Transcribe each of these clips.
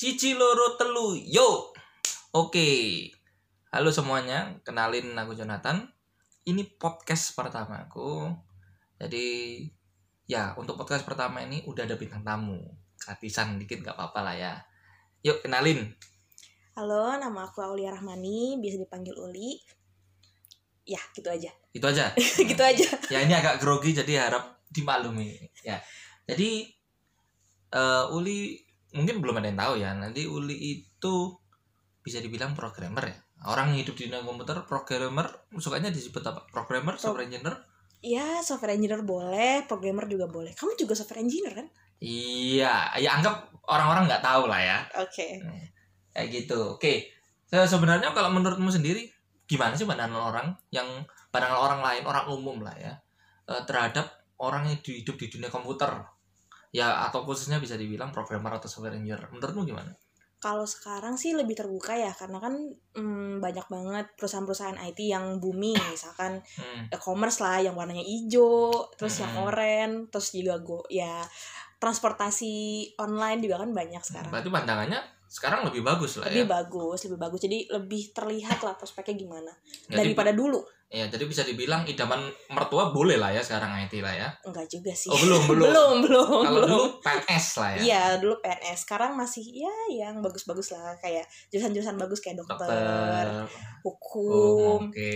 Cici loro telu yo. Oke. Halo semuanya, kenalin aku Jonathan. Ini podcast pertama aku. Jadi ya untuk podcast pertama ini udah ada bintang tamu. Gratisan dikit gak apa-apa lah ya. Yuk kenalin. Halo, nama aku Aulia Rahmani, bisa dipanggil Uli. Ya, gitu aja. Itu aja. gitu aja. ya ini agak grogi jadi harap dimaklumi ya. Jadi eh, Uli mungkin belum ada yang tahu ya. Nanti Uli itu bisa dibilang programmer ya. Orang hidup di dunia komputer, programmer, sukanya disebut apa? Programmer, software engineer? Ya, software engineer boleh, programmer juga boleh. Kamu juga software engineer kan? Iya, ya anggap orang-orang nggak tahu lah ya. Oke. Kayak gitu. Oke. Se- Sebenarnya kalau menurutmu sendiri gimana sih pandangan orang yang pandangan orang lain, orang umum lah ya eh, terhadap orang yang hidup di dunia komputer? Ya atau khususnya bisa dibilang programmer atau software engineer. Menurutmu gimana? Kalau sekarang sih lebih terbuka ya, karena kan mm, banyak banget perusahaan-perusahaan IT yang booming, misalkan Hmm. e-commerce lah yang warnanya hijau, terus yang Hmm. oranye, terus juga go ya transportasi online juga kan banyak sekarang. Berarti pandangannya sekarang lebih bagus lah Lebih ya. bagus, lebih bagus. Jadi lebih terlihat lah prospeknya gimana Jadi, daripada dulu. Ya jadi bisa dibilang idaman mertua boleh lah ya sekarang IT lah ya. Enggak juga sih. Oh belum belum. belum, belum, Kalau dulu PNS lah ya. Iya, dulu PNS. Sekarang masih ya yang bagus-bagus lah kayak jurusan-jurusan bagus kayak dokter, Dokter. hukum. Oh, Oke.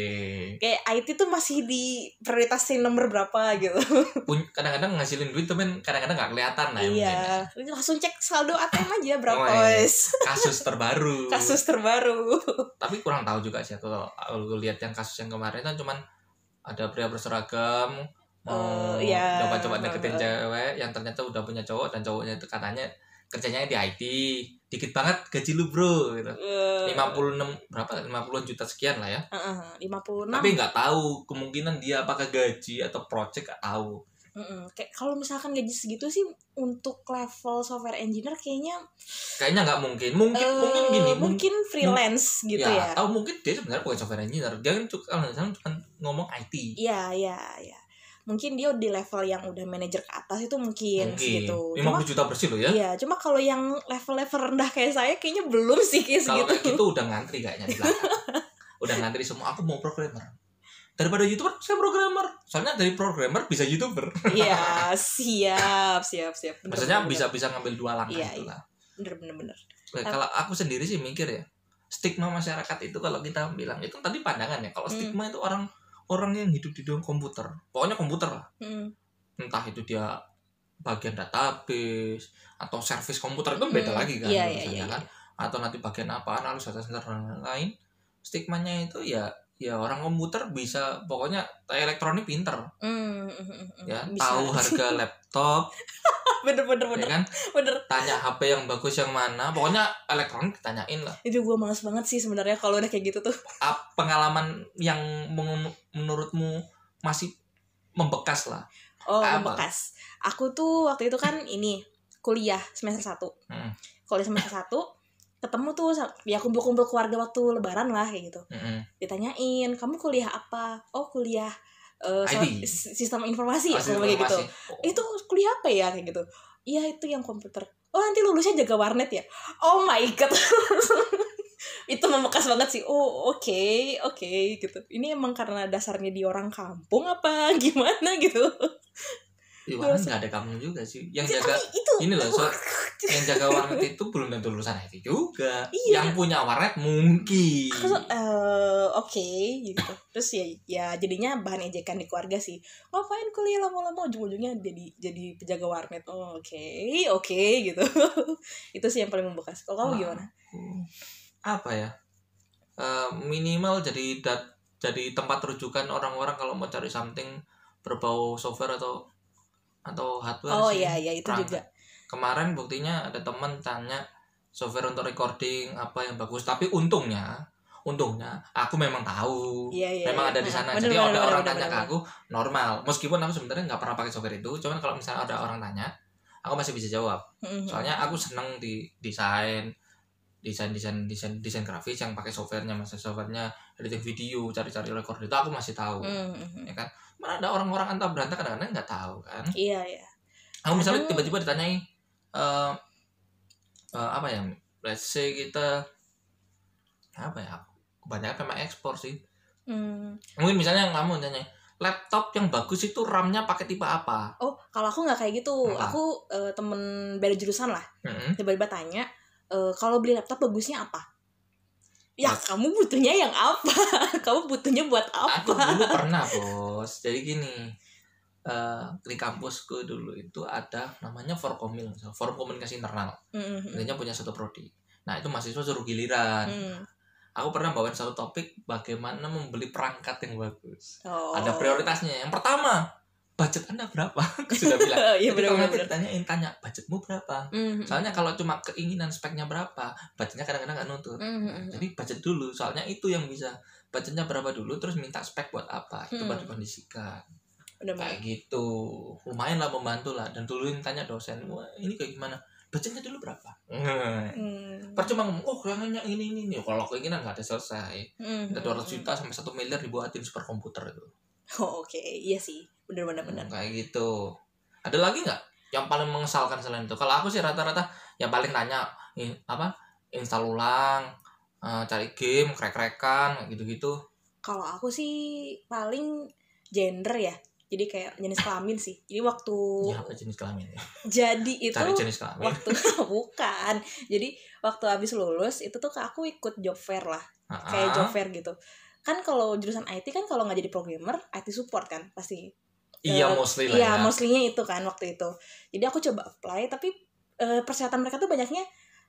Kayak IT tuh masih di prioritasin nomor berapa gitu. Kadang-kadang ngasilin duit tapi kadang-kadang nggak kelihatan lah ya mungkin ya. iya. Langsung cek saldo ATM aja berapa, Oh, iya. wes. kasus terbaru Kasus terbaru. tapi kurang tahu juga sih aku kalau lihat yang kasus yang kemarin kan cuman ada pria berseragam mau Oh, iya. coba-coba deketin cewek yang ternyata udah punya cowok dan cowoknya itu katanya kerjanya di IT dikit banget gaji lu bro gitu. Eh, 56 berapa 50 juta sekian lah ya uh-uh, 56. tapi nggak tahu kemungkinan dia apakah gaji atau project tahu Mm-mm. Kayak kalau misalkan gaji segitu sih untuk level software engineer kayaknya kayaknya nggak mungkin. Mungkin eh, mungkin gini mungkin freelance gitu ya. atau mungkin dia sebenarnya bukan software engineer. Dia kan cuma cuma ngomong IT Iya, iya, iya. Mungkin dia di level yang udah manajer ke atas itu mungkin, mungkin. segitu. 50 Cuma juta bersih loh ya. Iya, cuma kalau yang level-level rendah kayak saya kayaknya belum sih kayak kalau kayak gitu udah ngantri kayaknya di belakang. Udah ngantri semua. Aku mau programmer daripada youtuber saya programmer. Soalnya dari programmer bisa youtuber. Iya, siap, siap, siap. Bener, maksudnya bener, bisa bisa ngambil dua langkah Iya, itu iya. bener, bener, bener. Nah, kalau aku sendiri sih mikir ya stigma masyarakat itu kalau kita bilang itu tadi pandangan ya kalau Hmm. stigma itu orang orang yang hidup di dalam komputer. Pokoknya komputer. Lah Mm, entah itu dia bagian database atau service komputer itu beda Mm, lagi kan iya, iya, urusannya iya, kan. atau nanti bagian apa analis data center dan lain-lain. Stigmanya itu ya ya orang komputer bisa pokoknya elektronik pinter mm, mm, mm, ya Bisa. tahu harga laptop bener, bener, ya bener, kan bener. tanya HP yang bagus yang mana pokoknya elektronik ditanyain lah Itu gue males banget sih sebenarnya kalau udah kayak gitu tuh. Ap- pengalaman yang menurut- menurutmu masih membekas lah Oh, Apa? bekas. Aku tuh waktu itu kan ini kuliah semester 1. Hmm. Kuliah semester 1 ketemu tuh ya kumpul-kumpul keluarga waktu lebaran lah kayak gitu. Mm-mm. Ditanyain, "Kamu kuliah apa?" "Oh, kuliah eh, so- IT. sistem informasi." Masih Aku kayak gitu. informasi. Oh. Itu kuliah apa ya kayak gitu. Iya, itu yang komputer. Oh, nanti lulusnya jaga warnet ya. Oh my god. itu membekas banget sih. Oh, oke, oke gitu. Ini emang karena dasarnya di orang kampung apa gimana gitu. Ih, warnet nggak ada kamu juga sih. Yang Ya, jaga itu. ini loh, so- yang jaga warnet itu belum tentu lulusan IT juga. Iya. yang punya warnet mungkin. Aku eh, oke gitu. Terus ya ya jadinya bahan ejekan di keluarga sih. Ngapain kuliah lama-lama. Ujung-ujungnya jadi jadi penjaga warnet. Oh, oke oke gitu. Itu sih yang paling membekas. Kalau kamu Wah. gimana apa ya? Eh, minimal jadi dat jadi tempat rujukan orang-orang kalau mau cari something berbau software atau atau hardware oh sih. iya iya itu perangkat. juga kemarin buktinya ada teman tanya software untuk recording apa yang bagus tapi untungnya untungnya aku memang tahu iya iya memang iya. ada di sana Bener, jadi bener, ada bener, orang bener, tanya ke bener. aku normal meskipun aku sebenarnya nggak pernah pakai software itu cuman kalau misalnya ada orang tanya aku masih bisa jawab Mhm. soalnya aku seneng di desain desain desain desain desain grafis yang pakai softwarenya masa softwarenya editing video cari-cari record itu aku masih tahu Mhm. ya kan mana ada orang-orang antah berantah kadang-kadang nggak tahu kan iya iya aku misalnya tiba-tiba ditanyai eh eh, apa ya let's say kita apa ya kebanyakan memang ekspor sih Hmm. mungkin misalnya kamu tanya laptop yang bagus itu RAM-nya pakai tipe apa Oh, kalau aku nggak kayak gitu. Apa? Aku eh, temen beda jurusan lah. Mm-mm. Tiba-tiba tanya, eh, kalau beli laptop bagusnya apa? Ya, Mas- kamu butuhnya yang apa? kamu butuhnya buat aku apa? dulu pernah bos jadi gini eh, di kampusku dulu itu ada namanya Forkomil forum komunikasi internal Mm, mm, intinya punya satu prodi nah itu mahasiswa suruh giliran mm. aku pernah bawain satu topik bagaimana membeli perangkat yang bagus Oh. ada prioritasnya yang pertama budget anda berapa sudah bilang. Iya Jadi kalau nanti ditanyain tanya budgetmu berapa? Mm, mm, soalnya kalau cuma keinginan speknya berapa budgetnya kadang-kadang nggak nuntut. Mm, mm, mm. jadi budget dulu. Soalnya itu yang bisa budgetnya berapa dulu terus minta spek buat apa. Itu Hmm. baru dikondisikan. Benar-benar. kayak gitu. Lumayan lah membantu lah. Dan dulu yang tanya dosen wah ini kayak gimana? Budgetnya dulu berapa? Hmm. Mm, percuma ngomong oh kayaknya ini ini ini. Kalau keinginan nggak ada selesai. Mm, ada mm, 200 juta sampai satu miliar dibuatin superkomputer itu. Oh, Oke, iya sih. Benar-benar benar. Hmm, kayak gitu ada lagi nggak yang paling mengesalkan selain itu kalau aku sih rata-rata yang paling tanya in- apa install ulang eh, cari game krek-krekan gitu-gitu Kalau aku sih paling gender ya. Jadi kayak jenis kelamin sih. Jadi waktu ya apa jenis kelamin ya? jadi itu cari jenis kelamin waktu bukan. Jadi waktu habis lulus itu tuh aku ikut job fair lah, kayak job fair gitu. Kan kalau jurusan IT kan kalau nggak jadi programmer, IT support kan pasti. Iya mostly lah Iya, ya mostly-nya itu kan waktu itu. Jadi aku coba apply tapi eh, persyaratan mereka tuh banyaknya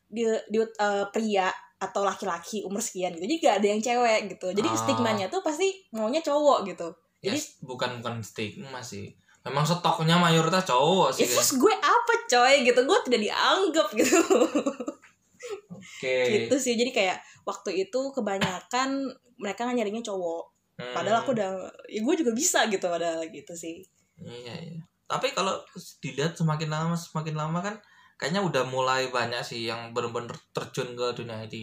di, di eh, pria atau laki-laki umur sekian gitu. Jadi gak ada yang cewek gitu. Jadi Ah. stigmanya tuh pasti maunya cowok gitu. Jadi- bukan bukan stigma sih memang stoknya mayoritas cowok sih Ya terus gue apa coy gitu. Gue tidak dianggap gitu. oke gitu sih. Jadi kayak waktu itu kebanyakan mereka nyarinya cowok. Hmm, Padahal aku udah ya gue juga bisa gitu padahal gitu sih. iya iya. Tapi kalau dilihat semakin lama semakin lama kan kayaknya udah mulai banyak sih yang benar-benar terjun ke dunia IT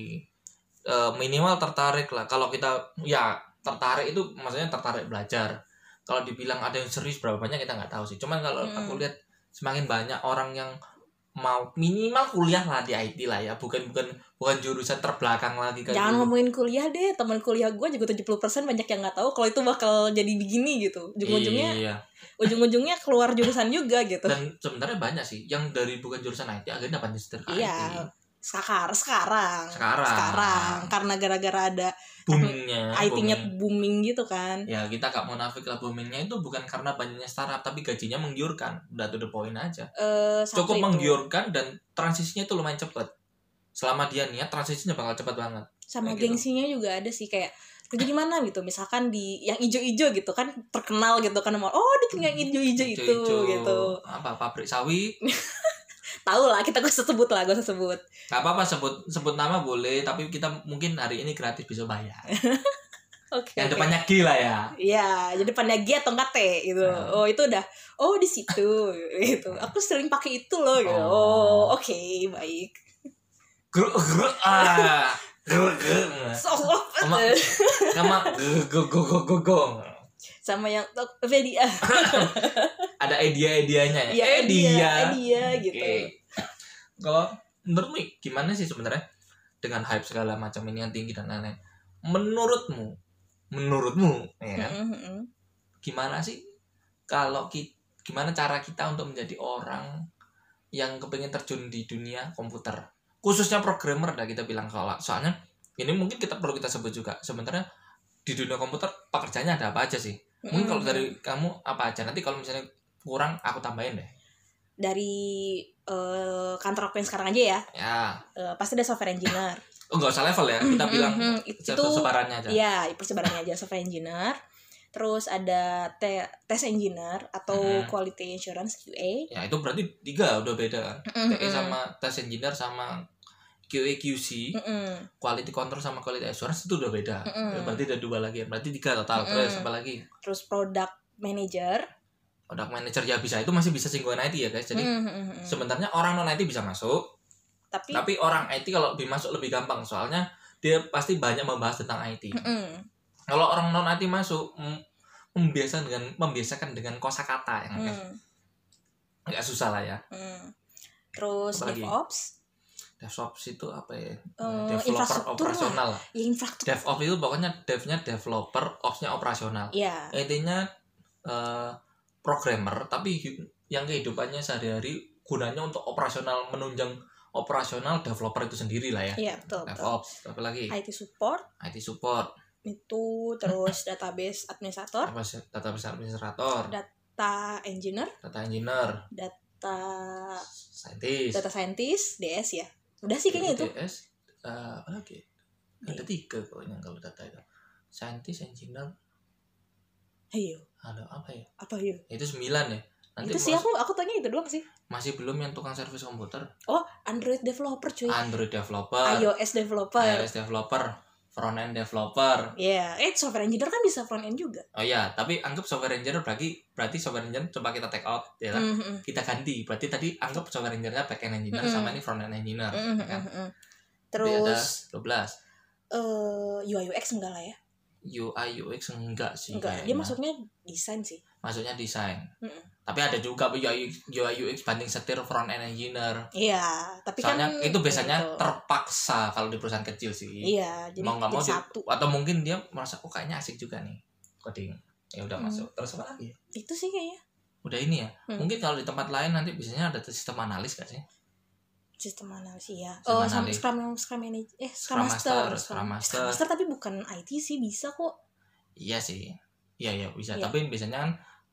Eh, minimal tertarik lah. Kalau kita ya tertarik itu maksudnya tertarik belajar. Kalau dibilang ada yang serius berapa banyak kita nggak tahu sih. Cuman kalau Hmm. aku lihat semakin banyak orang yang mau minimal kuliah lah di IT lah ya bukan bukan bukan jurusan terbelakang lagi kayak Jangan dulu. ngomongin kuliah deh, teman kuliah gue juga 70% banyak yang nggak tahu kalau itu bakal jadi begini gitu. Ujung-ujungnya iya ujung-ujungnya keluar jurusan juga gitu. dan sebenarnya banyak sih yang dari bukan jurusan IT akhirnya dapat setir ke IT Iya. Sekarang sekarang sekarang sekarang karena gara-gara ada boomingnya IT-nya booming. booming gitu kan. ya kita gak munafik lah boomingnya itu bukan karena banyaknya startup tapi gajinya menggiurkan udah to the point aja Eh satu cukup itu. menggiurkan dan transisinya itu lumayan cepet selama dia niat transisinya bakal cepet banget sama kayak gitu. gengsinya juga ada sih kayak kerja di mana gitu misalkan di yang ijo-ijo gitu kan terkenal gitu kan oh di yang ijo-ijo itu Ijo-ijo, gitu apa pabrik sawi tahu lah kita gue sebut lah gue sebut gak apa-apa sebut sebut nama boleh tapi kita mungkin hari ini gratis bisa bayar oke yang depannya G lah ya Iya, jadi depannya G atau enggak T gitu. Hmm. Oh, itu udah. Oh, di situ gitu. Aku sering pakai itu loh gitu. Oh. Oh, oke, baik. Gru, gru, ah gru, gru. So, sama sama go go go go go go sama yang tok Vedia. ada idea idenya ya? Iya, eh dia. dia gitu. Kalau menurutmu gimana sih sebenarnya dengan hype segala macam ini yang tinggi dan lain-lain? Menurutmu menurutmu ya kan? Gimana sih kalau ki gimana cara kita untuk menjadi orang yang kepengen terjun di dunia komputer? Khususnya programmer dah kita bilang kalau soalnya ini mungkin kita perlu kita sebut juga. Sebenarnya di dunia komputer pekerjaannya ada apa aja sih mungkin kalau Mm-mm. dari kamu apa aja nanti kalau misalnya kurang aku tambahin deh dari eh, kantor aku yang sekarang aja ya, ya eh, pasti ada software engineer. oh nggak usah level ya kita bilang itu se- sebarannya aja Iya, persebarannya aja software engineer. Terus ada te- test engineer atau Mhm. quality assurance QA. ya itu berarti tiga udah beda kan Mhm. TE sama test engineer sama QA QC Mm-mm. quality control sama quality assurance itu udah beda Mm-mm. Ya, berarti ada dua lagi berarti tiga total Mm-mm. terus apa lagi Terus product manager. product manager ya bisa itu masih bisa singgungan IT ya guys jadi Mhm. sebenarnya orang non IT bisa masuk tapi tapi orang IT kalau lebih masuk lebih gampang soalnya dia pasti banyak membahas tentang IT Mm-mm. kalau orang non IT masuk mm, membiasakan dengan membiasakan dengan kosakata yang Mm. nggak susah lah ya Mm. terus? DevOps DevOps itu apa ya? Eh, developer lah. operasional. ya infrastruktur DevOps itu pokoknya devnya developer, opsnya operasional. ya Intinya eh, programmer tapi yang kehidupannya sehari-hari gunanya untuk operasional menunjang operasional developer itu sendiri lah ya. iya betul betul DevOps, apa lagi? IT support IT support, itu terus database administrator sih? database administrator, data engineer data engineer, data scientist, data scientist DS ya udah sih kayaknya itu. DS, eh, apa lagi? Ada tiga pokoknya kalau data itu. Scientist, engineer, ayo. Ada apa ya? apa yuk Itu sembilan ya. Nanti itu sih aku aku tanya itu doang sih. Masih belum yang tukang servis komputer, oh Android developer cuy. Android developer, iOS developer. iOS developer, front end developer. ya eh software engineer kan bisa front end juga Oh iya, tapi anggap software engineer berarti berarti software engineer coba kita take out ya kan? Mhm, Kita ganti. Berarti tadi anggap software engineer-nya back end engineer Mm-mm. sama ini front end engineer. mhm, ya kan? mhm, mhm. Jadi ada terus 12. eh UI UX enggak lah ya UI UX enggak sih enggak dia kayaknya. maksudnya desain sih Maksudnya desain. Mm-mm. Tapi ada juga UI UI UX banding setir front end engineer. iya tapi Soalnya kan itu biasanya gitu. terpaksa kalau di perusahaan kecil sih. iya jadi mau nggak mau satu Atau mungkin dia merasa oh kayaknya asik juga nih coding. Ya udah Hmm. masuk. Terus apa lagi? ya? itu sih kayaknya Udah ini ya. Hmm. Mungkin kalau di tempat lain nanti biasanya ada sistem analis gak sih? sistem analisis ya oh sama analis. scrum scrum manager eh scrum, Scrum master, Master, Scrum Master. Scrum master tapi bukan IT sih bisa kok Iya sih. Iya ya bisa. Iya. Tapi biasanya kan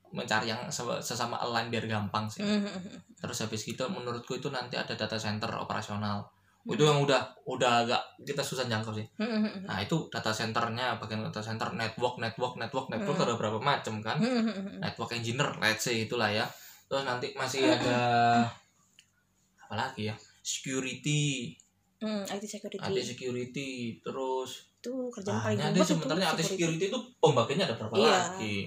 mencari yang se- sesama align biar gampang sih. Mhm. Terus habis gitu menurutku itu nanti ada data center operasional. Hmm. Itu yang udah udah agak kita susah jangkau sih. Nah itu data centernya bagian data center network network network network Hmm. ada berapa macam kan? Network engineer let's say itulah ya. Terus nanti masih ada apa lagi ya? Security, Mhm, IT security ada security, terus itu kerjaan paling dia sebenarnya anti security itu pembagiannya ada berapa Iya. lagi?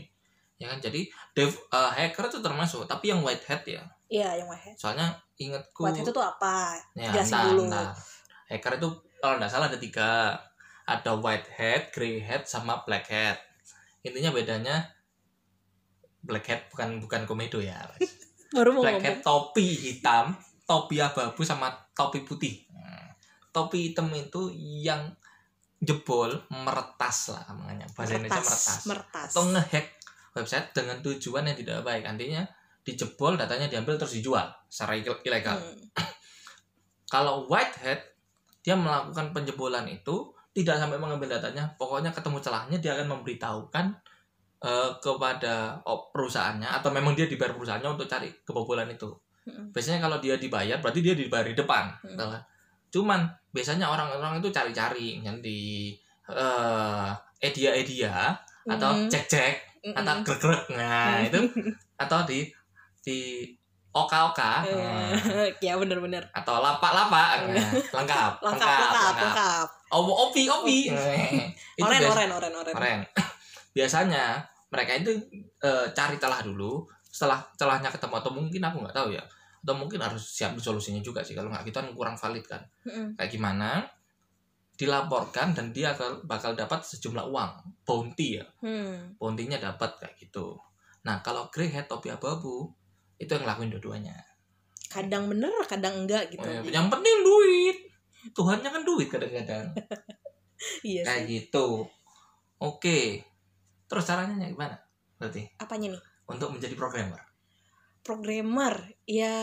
Ya kan jadi dev uh, hacker itu termasuk, tapi yang white hat ya. iya yang white hat Soalnya ingatku white hat itu tuh apa ya, jelasin ntar, dulu ntar. Hacker itu kalau nggak salah ada tiga. Ada white hat, grey hat, sama black hat. Intinya bedanya black hat bukan bukan komedo ya. baru mau Black ngomong hat topi hitam, topi abu-abu sama topi putih. Hmm. Topi hitam itu yang jebol meretas lah namanya bahasa Indonesia meretas meretas atau ngehack website dengan tujuan yang tidak baik artinya dijebol datanya diambil terus dijual secara il- ilegal Hmm. kalau white hat dia melakukan penjebolan itu tidak sampai mengambil datanya pokoknya ketemu celahnya dia akan memberitahukan eh, kepada perusahaannya atau memang dia dibayar perusahaannya untuk cari kebobolan itu Hmm. biasanya kalau dia dibayar berarti dia dibayar di depan Hmm. Gitu cuman biasanya orang-orang itu cari-cari yang di eh edia-edia atau Mhm. Mm-mm. atau grek-grek nah Hmm. itu atau di di oka-oka. Nah, Eh, ya bener-bener. Atau lapak-lapak. Nah, lengkap lengkap lengkap lengkap Oh, opi opi. Itu oren oren oren oren. Keren. biasanya mereka itu eh, cari celah dulu. Setelah celahnya ketemu atau mungkin aku nggak tahu ya. Atau mungkin harus siap solusinya juga sih. Kalau nggak gitu kan kurang valid kan. Mm-mm. kayak gimana dilaporkan dan dia akan bakal dapat sejumlah uang bounty ya. Hmm. bounty-nya dapat kayak gitu. Nah kalau grey hat topi abu-abu itu yang ngelakuin dua-duanya. Kadang bener kadang enggak gitu. Oh, iya. yang penting duit. Tuhannya kan duit kadang-kadang. Iya kayak sih. gitu. Oke. Terus caranya gimana? Berarti? Apanya nih? Untuk menjadi programmer programmer. Ya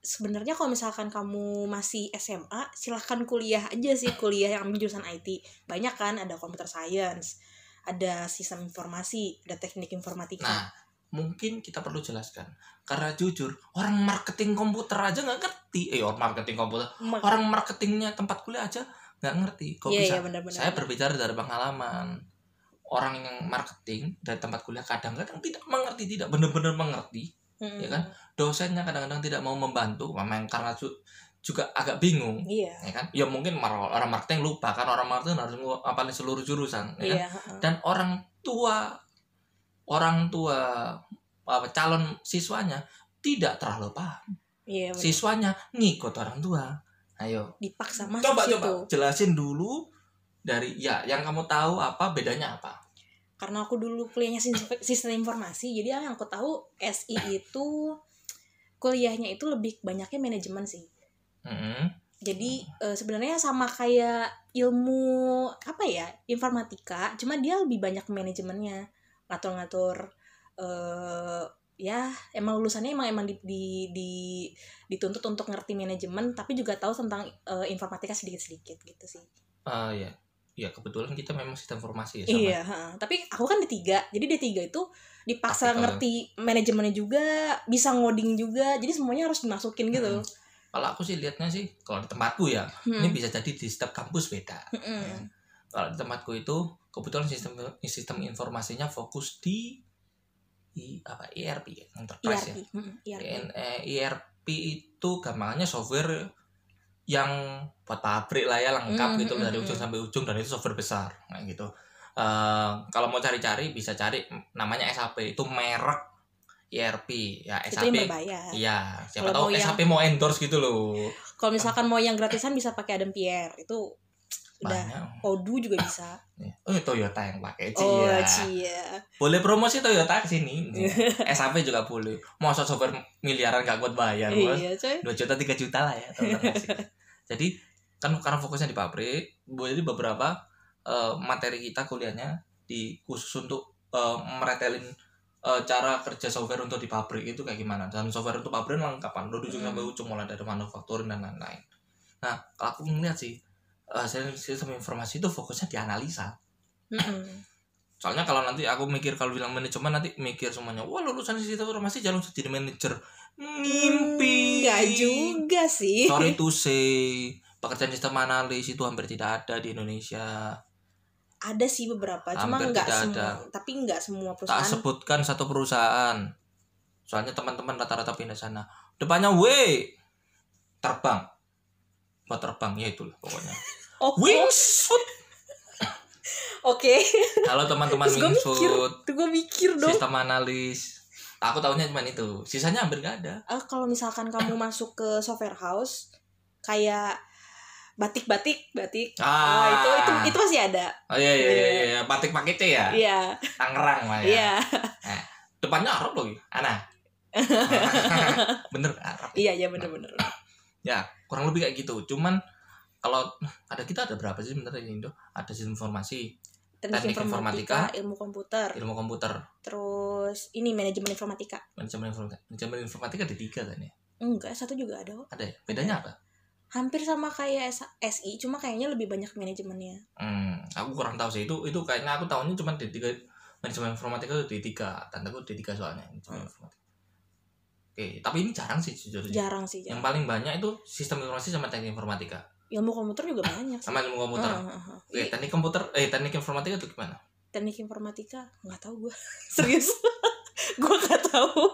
sebenarnya kalau misalkan kamu masih SMA silahkan kuliah aja sih kuliah yang ambil jurusan IT banyak kan ada computer science ada sistem informasi ada teknik informatika. Nah mungkin kita perlu jelaskan. Karena jujur orang marketing komputer aja nggak ngerti. Eh orang marketing komputer Ma- orang marketingnya tempat kuliah aja nggak ngerti. Kok Iya, bisa? iya, benar-benar. saya berbicara dari pengalaman. Orang yang marketing dari tempat kuliah kadang-kadang tidak mengerti tidak benar-benar mengerti Mm-mm. ya kan? dosennya kadang-kadang tidak mau membantu memang karena ju- juga agak bingung iya ya kan ya mungkin orang marketing lupa kan orang marketing harus apa seluruh jurusan ya kan? iya heeh. dan orang tua orang tua apa calon siswanya tidak terlalu paham iya siswanya ngikut orang tua ayo dipaksa masuk coba situ coba jelasin dulu dari ya yang kamu tahu apa bedanya apa karena aku dulu kuliahnya sis- sistem informasi jadi yang aku tahu SI itu kuliahnya itu lebih banyaknya manajemen sih Mm-mm. Jadi eh, sebenarnya sama kayak ilmu apa ya informatika, cuma dia lebih banyak manajemennya, ngatur-ngatur eh ya emang lulusannya emang emang di, di, di- dituntut untuk ngerti manajemen, tapi juga tahu tentang eh, informatika sedikit-sedikit gitu sih. Ah ya. Ya kebetulan kita memang sistem informasi ya sama. Iya, ha. tapi aku kan D3. Jadi D3 itu dipaksa ya. ngerti manajemennya juga, bisa ngoding juga. Jadi semuanya harus dimasukin gitu. Mm-mm. Kalau aku sih lihatnya sih kalau di tempatku ya, Hmm. ini bisa jadi di setiap kampus beda. Mm-mm. Kalau di tempatku itu kebetulan sistem sistem informasinya fokus di I, apa ERP ya, enterprise ERP. ya. Mm-mm, ERP. ERP itu gampangannya software yang buat pabrik lah ya lengkap Mm, gitu mm, dari mm, ujung mm. sampai ujung dan itu software besar kayak gitu. Eh, kalau mau cari-cari bisa cari namanya SAP itu merek ERP ya Itu yang SAP. berbayar. Iya, siapa Kalau tahu mau yang- SAP mau endorse gitu loh. Kalau misalkan mau yang gratisan bisa pakai Adam Pierre. Itu udah Banyak. Odoo juga bisa. Oh, Toyota yang pakai Ci, Oh, ya. cia. Boleh promosi Toyota ke sini. SAP juga boleh. Masa software miliaran gak kuat bayar, Bos. Iya, coy. 2 juta 3 juta lah ya teman-teman sih. jadi kan karena fokusnya di pabrik jadi beberapa eh, materi kita kuliahnya di khusus untuk eh, meretelin eh, cara kerja software untuk di pabrik itu kayak gimana dan software untuk pabrik lengkap kan dari ujung Hmm. sampai ujung mulai dari manufacturing dan lain-lain nah kalau aku melihat sih eh, sistem informasi itu fokusnya di analisa Mm-mm. soalnya kalau nanti aku mikir kalau bilang manajemen nanti mikir semuanya wah lulusan sistem informasi jangan jadi manajer ngimpi Enggak juga sih. sorry to say pekerjaan sistem analis itu hampir tidak ada di Indonesia Ada sih beberapa, cuma Hampir enggak tidak semua. ada. Tapi enggak semua tak perusahaan. sebutkan satu perusahaan soalnya teman-teman rata-rata pindah sana depannya W terbang buat terbang ya itulah pokoknya Oh, Wingsuit Oke. halo teman-teman Terus gue mikir, Wingsuit tuh gue mikir dong. sistem analis aku tahunya cuma itu sisanya hampir gak ada Ah, kalau misalkan kamu masuk ke software house kayak batik-batik, batik. Oh, itu itu itu masih ada. oh iya iya iya, iya. batik paketnya ya Iya. Tangerang mah ya Iya. depannya Arab loh Ana bener Arab Iya, iya bener-bener. ya kurang lebih kayak gitu cuman kalau ada kita ada berapa sih sebenarnya di Indo? Ada sistem informasi Teknik, Teknik informatika, informatika, ilmu komputer, ilmu komputer. Terus ini manajemen informatika. manajemen informatika manajemen informatika ada tiga kan ya? Enggak, satu juga ada kok. ada ya? Bedanya apa? Hampir sama kayak S- SI, cuma kayaknya lebih banyak manajemennya. hmm aku kurang tahu sih. Itu itu kayaknya aku tahunya cuma di tiga manajemen informatika itu di tiga. Tanteku di tiga soalnya manajemen Hmm. informatika. Oke tapi ini jarang sih jujur Jarang sih, yang jarang. paling banyak itu sistem informasi sama teknik informatika Ilmu komputer juga banyak sih. sama ilmu komputer Ah, ah, ah. oke teknik komputer eh teknik informatika itu gimana Teknik informatika nggak tahu gue. Serius. gue nggak tahu.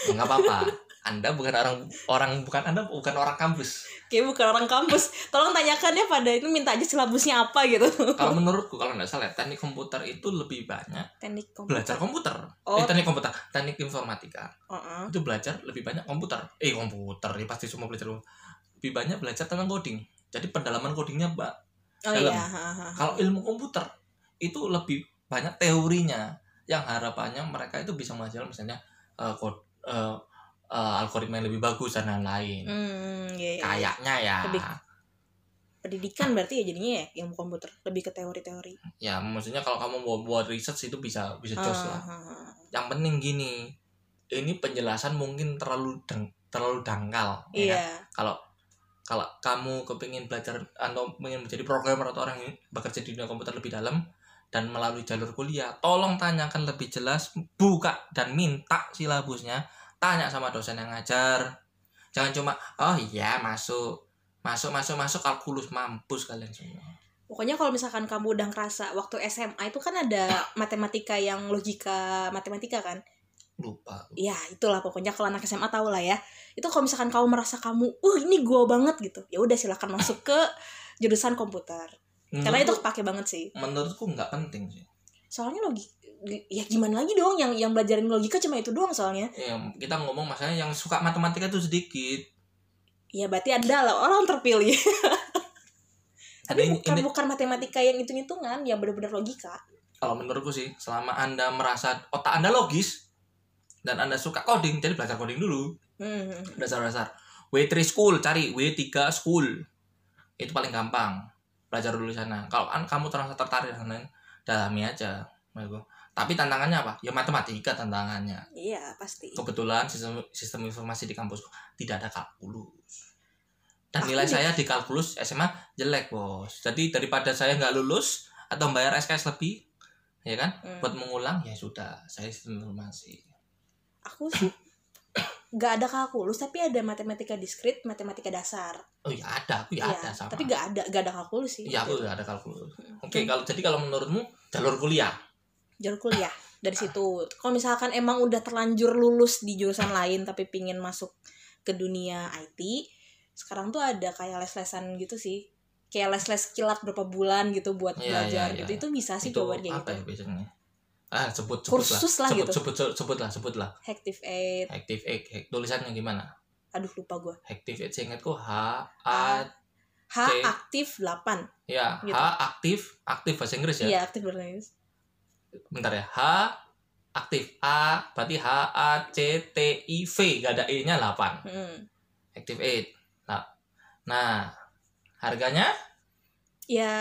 Ya, nggak apa-apa anda bukan orang orang bukan anda bukan orang kampus Kayak bukan orang kampus. Tolong tanyakannya pada itu minta aja silabusnya apa gitu. kalau menurutku kalau nggak salah ya, teknik komputer itu lebih banyak Teknik komputer. belajar komputer Oh, eh teknik komputer teknik informatika uh-uh. itu belajar lebih banyak komputer eh komputer ya pasti semua belajar lebih banyak belajar tentang coding jadi pendalaman codingnya mbak Oh Dalam. iya. kalau ilmu komputer itu lebih banyak teorinya yang harapannya mereka itu bisa menghasilkan misalnya eh, kod eh, eh, algoritma yang lebih bagus dan lain-lain Hmm, iya, iya. kayaknya ya Lebih- Pendidikan berarti ya jadinya ya ilmu komputer lebih ke teori-teori. ya maksudnya kalau kamu mau buat research itu bisa bisa jos lah Ah, ah, ah. yang penting gini ini penjelasan mungkin terlalu dang, terlalu dangkal ya kan? Iya. kalau kalau kamu kepingin belajar atau ingin menjadi programmer atau orang yang bekerja di dunia komputer lebih dalam dan melalui jalur kuliah tolong tanyakan lebih jelas buka dan minta silabusnya. Tanya sama dosen yang ngajar. Jangan cuma oh iya masuk masuk masuk masuk kalkulus mampus kalian semua. Pokoknya kalau misalkan kamu udah ngerasa waktu SMA itu kan ada matematika yang logika matematika kan? Lupa Ya itulah pokoknya kalau anak SMA tahu lah ya. Itu kalau misalkan kamu merasa kamu, uh ini gua banget gitu, ya udah silakan masuk ke jurusan komputer. Karena itu Menurutku- kepake banget sih. menurutku nggak penting sih Soalnya logika, ya gimana lagi dong yang yang belajarin logika cuma itu doang soalnya. ya, kita ngomong masalahnya yang suka matematika itu sedikit Ya berarti ada lah orang terpilih. Tapi ini- bukan ini- bukan matematika yang hitung-hitungan, yang benar-benar logika. kalau menurutku sih selama anda merasa otak anda logis dan anda suka coding jadi belajar coding dulu. Hmm. dasar-dasar. W3 school cari W3 school. Itu paling gampang. Belajar dulu sana. Kalau an kamu terasa tertarik dan lain dalami aja tapi tantangannya apa? Ya matematika tantangannya. Iya pasti. Kebetulan sistem sistem informasi di kampus tidak ada kalkulus. Dan Aku nilai nih- saya di kalkulus SMA jelek bos. Jadi daripada saya nggak lulus atau bayar SKS lebih ya kan? Hmm. buat mengulang ya sudah saya sistem informasi aku sih nggak ada kalkulus tapi ada matematika diskrit matematika dasar. Oh ya ada. Aku ya Iya, ada sama. tapi nggak ada nggak ada kalkulus sih. Iya aku nggak ada kalkulus. Oke kalau jadi kalau menurutmu jalur kuliah? Jalur kuliah dari situ. Kalau misalkan emang udah terlanjur lulus di jurusan lain tapi pingin masuk ke dunia IT sekarang tuh ada kayak les-lesan gitu sih. Kayak les-les kilat berapa bulan gitu buat Iya, belajar iya, gitu. iya. itu bisa sih itu coba kayak apa gitu. ya biasanya ah sebut sebut Kursus lah lah sebut, gitu. sebut sebut sebut lah sebut lah. Active Aid active eight Hack- tulisannya gimana? Aduh lupa gue active eight seingatku H A H aktif 8 ya Gitu. H aktif aktif bahasa Inggris ya? Iya aktif bernais bentar ya H aktif. A berarti H A C T I V. Gak ada E nya 8 hmm. active 8 nah, nah harganya ya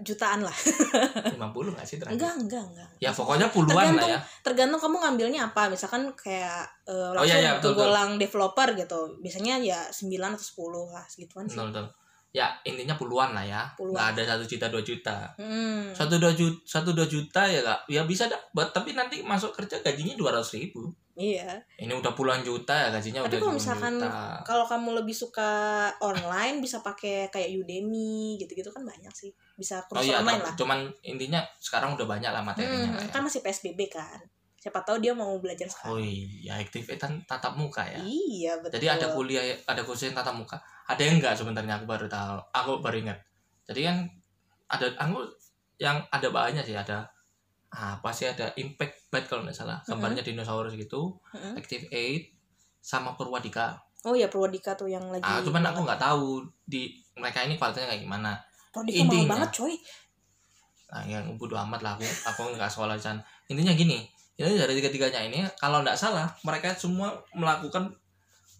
jutaan lah. 50 gak sih terakhir? Enggak enggak enggak. Ya pokoknya puluhan lah Tergantung- ya. tergantung kamu ngambilnya apa. Misalkan kayak eh, Oh, langsung iya, iya, betul, betul. kegolang developer gitu. Biasanya ya 9 atau 10 lah segituan sih. Betul, betul. ya intinya puluhan lah ya. Puluhan. nggak ada satu juta dua juta. Hmm. satu dua juta satu dua juta ya kak ya bisa dapat tapi nanti masuk kerja gajinya dua ratus ribu iya. Ini udah puluhan juta ya gajinya Tapi udah kalau misalkan juta. kalau kamu lebih suka online bisa pakai kayak Udemy gitu-gitu kan banyak sih. Bisa oh kursus iya online lah. cuman intinya sekarang udah banyak lah materinya Hmm, lah ya. kan masih PSBB kan. Siapa tahu dia mau belajar oh sekarang iya aktivitas tatap muka ya. Iya betul jadi ada kuliah ada kursus yang tatap muka. Ada yang enggak sebenarnya? Aku baru tahu aku baru ingat. Jadi kan ada aku yang ada banyak sih ada apa sih ada impact bite kalau nggak salah. Gambarnya dinosaurus gitu Mm-mm. active eight sama Purwadika. Oh ya Purwadika tuh yang lagi ah cuman aku nggak tahu di mereka ini kualitasnya kayak gimana. Purwadika mahal intinya- banget coy. Nah yang bodo amat lah aku aku nggak sekolah sana. Intinya gini ini dari tiga tiganya ini kalau nggak salah mereka semua melakukan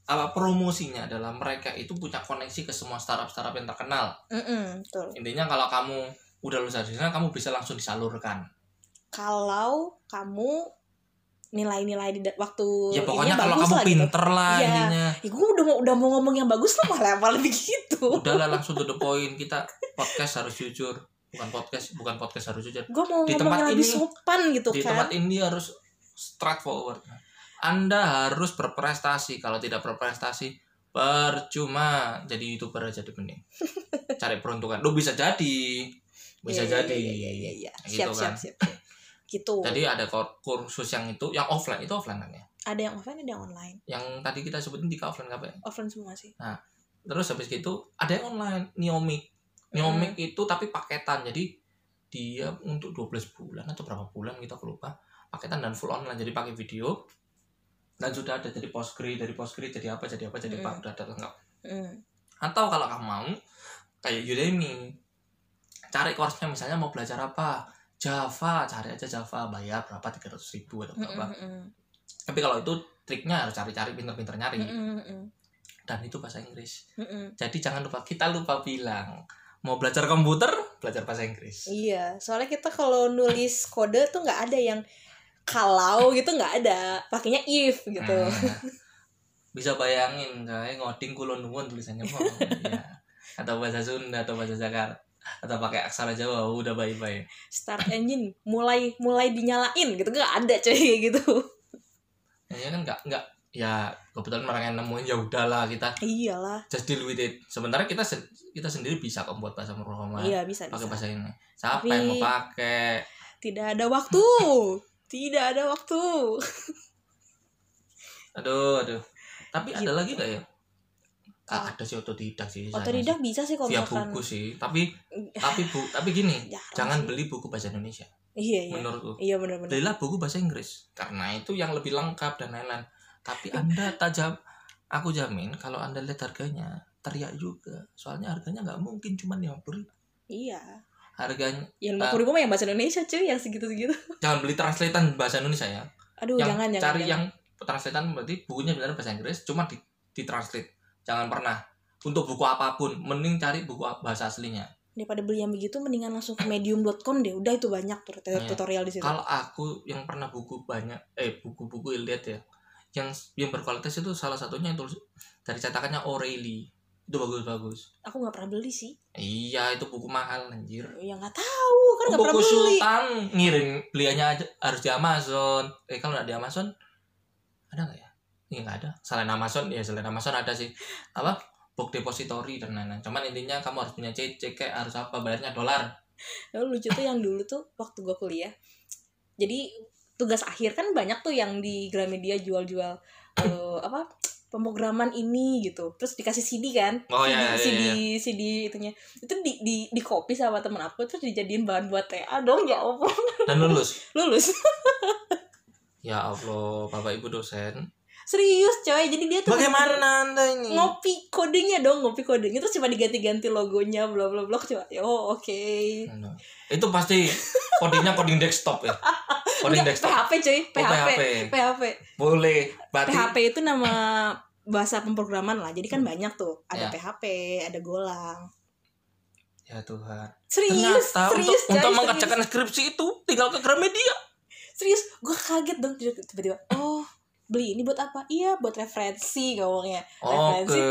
apa promosinya adalah mereka itu punya koneksi ke semua startup startup yang terkenal. Mm-mm, betul. Intinya kalau kamu udah lulus dari sana kamu bisa langsung disalurkan kalau kamu nilai-nilai di waktu ya pokoknya kalau kamu lah gitu. pinter lah Iya. intinya Ya, gue udah mau udah mau ngomong yang bagus lah malah malah begitu. udahlah langsung to the point kita podcast harus jujur bukan podcast bukan podcast harus jujur Gue mau Di tempat yang lebih ini- sopan gitu di kan. tempat ini harus straightforward anda harus berprestasi kalau tidak berprestasi percuma jadi youtuber aja deh mending cari peruntukan lu bisa jadi bisa iya, jadi Iya, iya, iya, iya. Gitu Siap, kan. siap, siap, siap. Gitu. jadi ada kursus yang itu yang offline itu offline kan ya ada yang offline, ada yang online. yang tadi kita sebutin tiga offline apa ya Offline semua sih. terus habis gitu ada yang online Neomic Neomic itu tapi paketan jadi dia untuk 12 bulan atau berapa bulan gitu aku lupa paketan dan full online jadi pakai video dan sudah ada jadi postgrad dari postgrad jadi apa jadi apa jadi apa Hmm. udah ada lengkap Hmm. atau kalau kamu mau kayak Udemy cari course-nya misalnya mau belajar apa Java cari aja Java bayar berapa tiga ratus ribu atau Mm, berapa. mm, mm, tapi kalau itu triknya harus cari-cari pinter-pinter nyari. Mm, mm, mm, dan itu bahasa Inggris. Mm, mm. jadi jangan lupa kita lupa bilang mau belajar komputer belajar bahasa Inggris. Iya, soalnya kita kalau nulis kode tuh nggak ada yang kalau gitu nggak ada, pakainya if gitu. Nah, bisa bayangin saya ngoding kulon nuwun tulisannya mau ya. atau bahasa Sunda atau bahasa Jakarta atau pakai aksara Jawa udah bye-bye Start engine mulai mulai dinyalain gitu nggak ada cuy gitu. ya kan nggak nggak ya kebetulan mereka yang nemuin ya udahlah kita Iyalah. just deal with it sementara kita sen- kita sendiri bisa kok buat bahasa Muhammad Iya bisa pakai bahasa ini siapa Tapi- yang mau pakai Tidak ada waktu. Tidak ada waktu. aduh aduh tapi ada Gitu. lagi gak ya Ah, ada sih otodidak sih Otodidak bisa sih kalau via misalkan. buku sih tapi tapi bu tapi gini jangan sih. beli buku bahasa Indonesia Iya iya. menurutku Iya benar-benar. belilah buku bahasa Inggris karena itu yang lebih lengkap dan lain-lain tapi anda tak jam aku jamin kalau anda lihat harganya teriak juga soalnya harganya nggak mungkin cuma lima puluh Iya. harganya Yang lima puluh ribu mah yang bahasa Indonesia cuy, yang segitu-segitu. jangan beli translatean bahasa Indonesia ya Aduh yang jangan jangan. cari jangan. yang translatean berarti bukunya benar bahasa Inggris cuma di, di translate jangan pernah. Untuk buku apa pun mending cari buku bahasa aslinya. Daripada beli yang begitu mendingan langsung ke medium.com deh. Udah itu banyak Iya. tutorial di situ. Kalau aku yang pernah buku banyak eh buku-buku lihat ya yang yang berkualitas itu salah satunya itu dari cetakannya O'Reilly. Itu bagus-bagus. Aku nggak pernah beli sih. Iya itu buku mahal anjir. Ya nggak tahu kan nggak pernah buku beli. Sultan ngirim beliannya aja harus di Amazon. Eh kalau nggak di Amazon ada nggak ya ini nggak ada selain Amazon ya selain Amazon ada sih apa book depository dan lain-lain cuman intinya kamu harus punya CC kayak harus apa bayarnya dolar Lalu lucu tuh yang dulu tuh waktu gue kuliah. Jadi tugas akhir kan banyak tuh yang di Gramedia jual-jual eh, apa pemrograman ini gitu. Terus dikasih CD kan? Oh, CD, iya, iya, CD, iya. CD itunya. Itu di di di copy sama temen aku terus dijadiin bahan buat TA dong ya Allah. dan lulus Lulus. ya Allah bapak ibu dosen Serius coy. Jadi dia tuh bagaimana anda ini ngopi kodenya dong, ngopi kodenya terus cuma diganti-ganti logonya bla bla bla coba. Oh, oke. Nah, itu pasti codingnya coding desktop ya coding Enggak, desktop PHP coy, Oh, PHP. PHP. PHP. boleh berarti PHP itu nama bahasa pemrograman lah. Jadi kan banyak tuh. Ada Ya. PHP, ada Golang. ya Tuhan Serius, ternyata untuk serius, coy, untuk serius. mengerjakan skripsi itu tinggal ke Gramedia Serius, gue kaget dong tiba-tiba. Oh, beli ini buat apa? Iya, buat referensi ngomongnya. Referensi. Oke.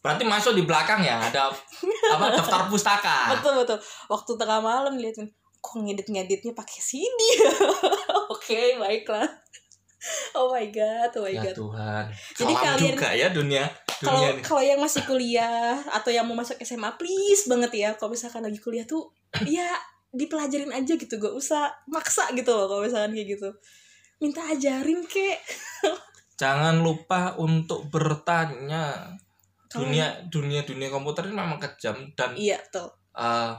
Berarti masuk di belakang ya ada apa daftar pustaka. Betul betul. Waktu tengah malam liatin, kok ngedit-ngeditnya pakai CD. Oke, baiklah. Oh my god, oh my Ya god. Tuhan. Jadi Kelam kalian- juga ya dunia Kalau kalau yang masih kuliah atau yang mau masuk SMA, please banget ya. Kalau misalkan lagi kuliah tuh, ya dipelajarin aja gitu, gak usah maksa gitu loh. Kalau misalkan kayak gitu, minta ajarin kek. Jangan lupa untuk bertanya. Kalau- Dunia dunia dunia komputer ini memang kejam dan Iya tuh. eh,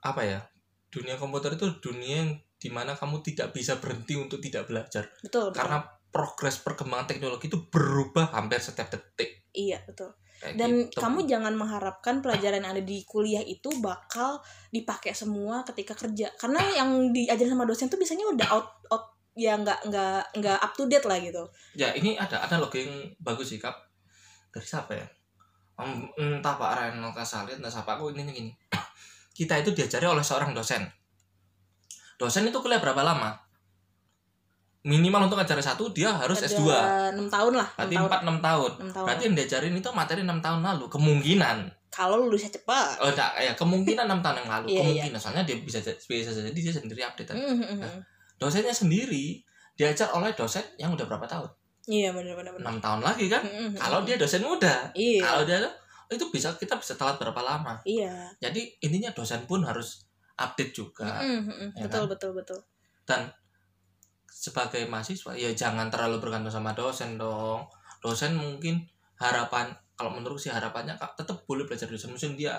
apa ya? Dunia komputer itu dunia yang di mana kamu tidak bisa berhenti untuk tidak belajar Betul, betul. karena progres perkembangan teknologi itu berubah hampir setiap detik. Iya, betul. Kayak Dan gitu. kamu jangan mengharapkan pelajaran yang ada di kuliah itu bakal dipakai semua ketika kerja. Karena yang diajarin sama dosen tuh biasanya udah out out ya nggak nggak nggak up to date lah gitu. Ya ini ada ada logo yang bagus sih kap dari siapa ya? Entah Pak Reno Kasali entah siapa aku ini gini. Kita itu diajari oleh seorang dosen. Dosen itu kuliah berapa lama? Minimal untuk acara satu dia harus S2. Ada enam tahun lah. Berarti 6 tahun. 4 6 tahun. enam tahun. Berarti yang diajarin itu materi 6 tahun lalu. Kemungkinan. Kalau lulusnya cepat. Oh enggak, ya kemungkinan 6 tahun yang lalu. Iya, kemungkinan soalnya dia bisa bisa jadi dia sendiri update. Mm, mm, mm. Dosennya sendiri diajar oleh dosen yang udah berapa tahun? Iya benar benar benar. 6 tahun lagi kan? Mm, mm, mm. Kalau dia dosen muda, Iya. kalau dia itu bisa kita bisa telat berapa lama Iya. jadi intinya dosen pun harus update juga Mm, mm, mm. ya Betul kan? betul betul. dan sebagai mahasiswa ya jangan terlalu bergantung sama dosen dong dosen mungkin harapan kalau menurut sih harapannya kak tetap boleh belajar dosen mungkin dia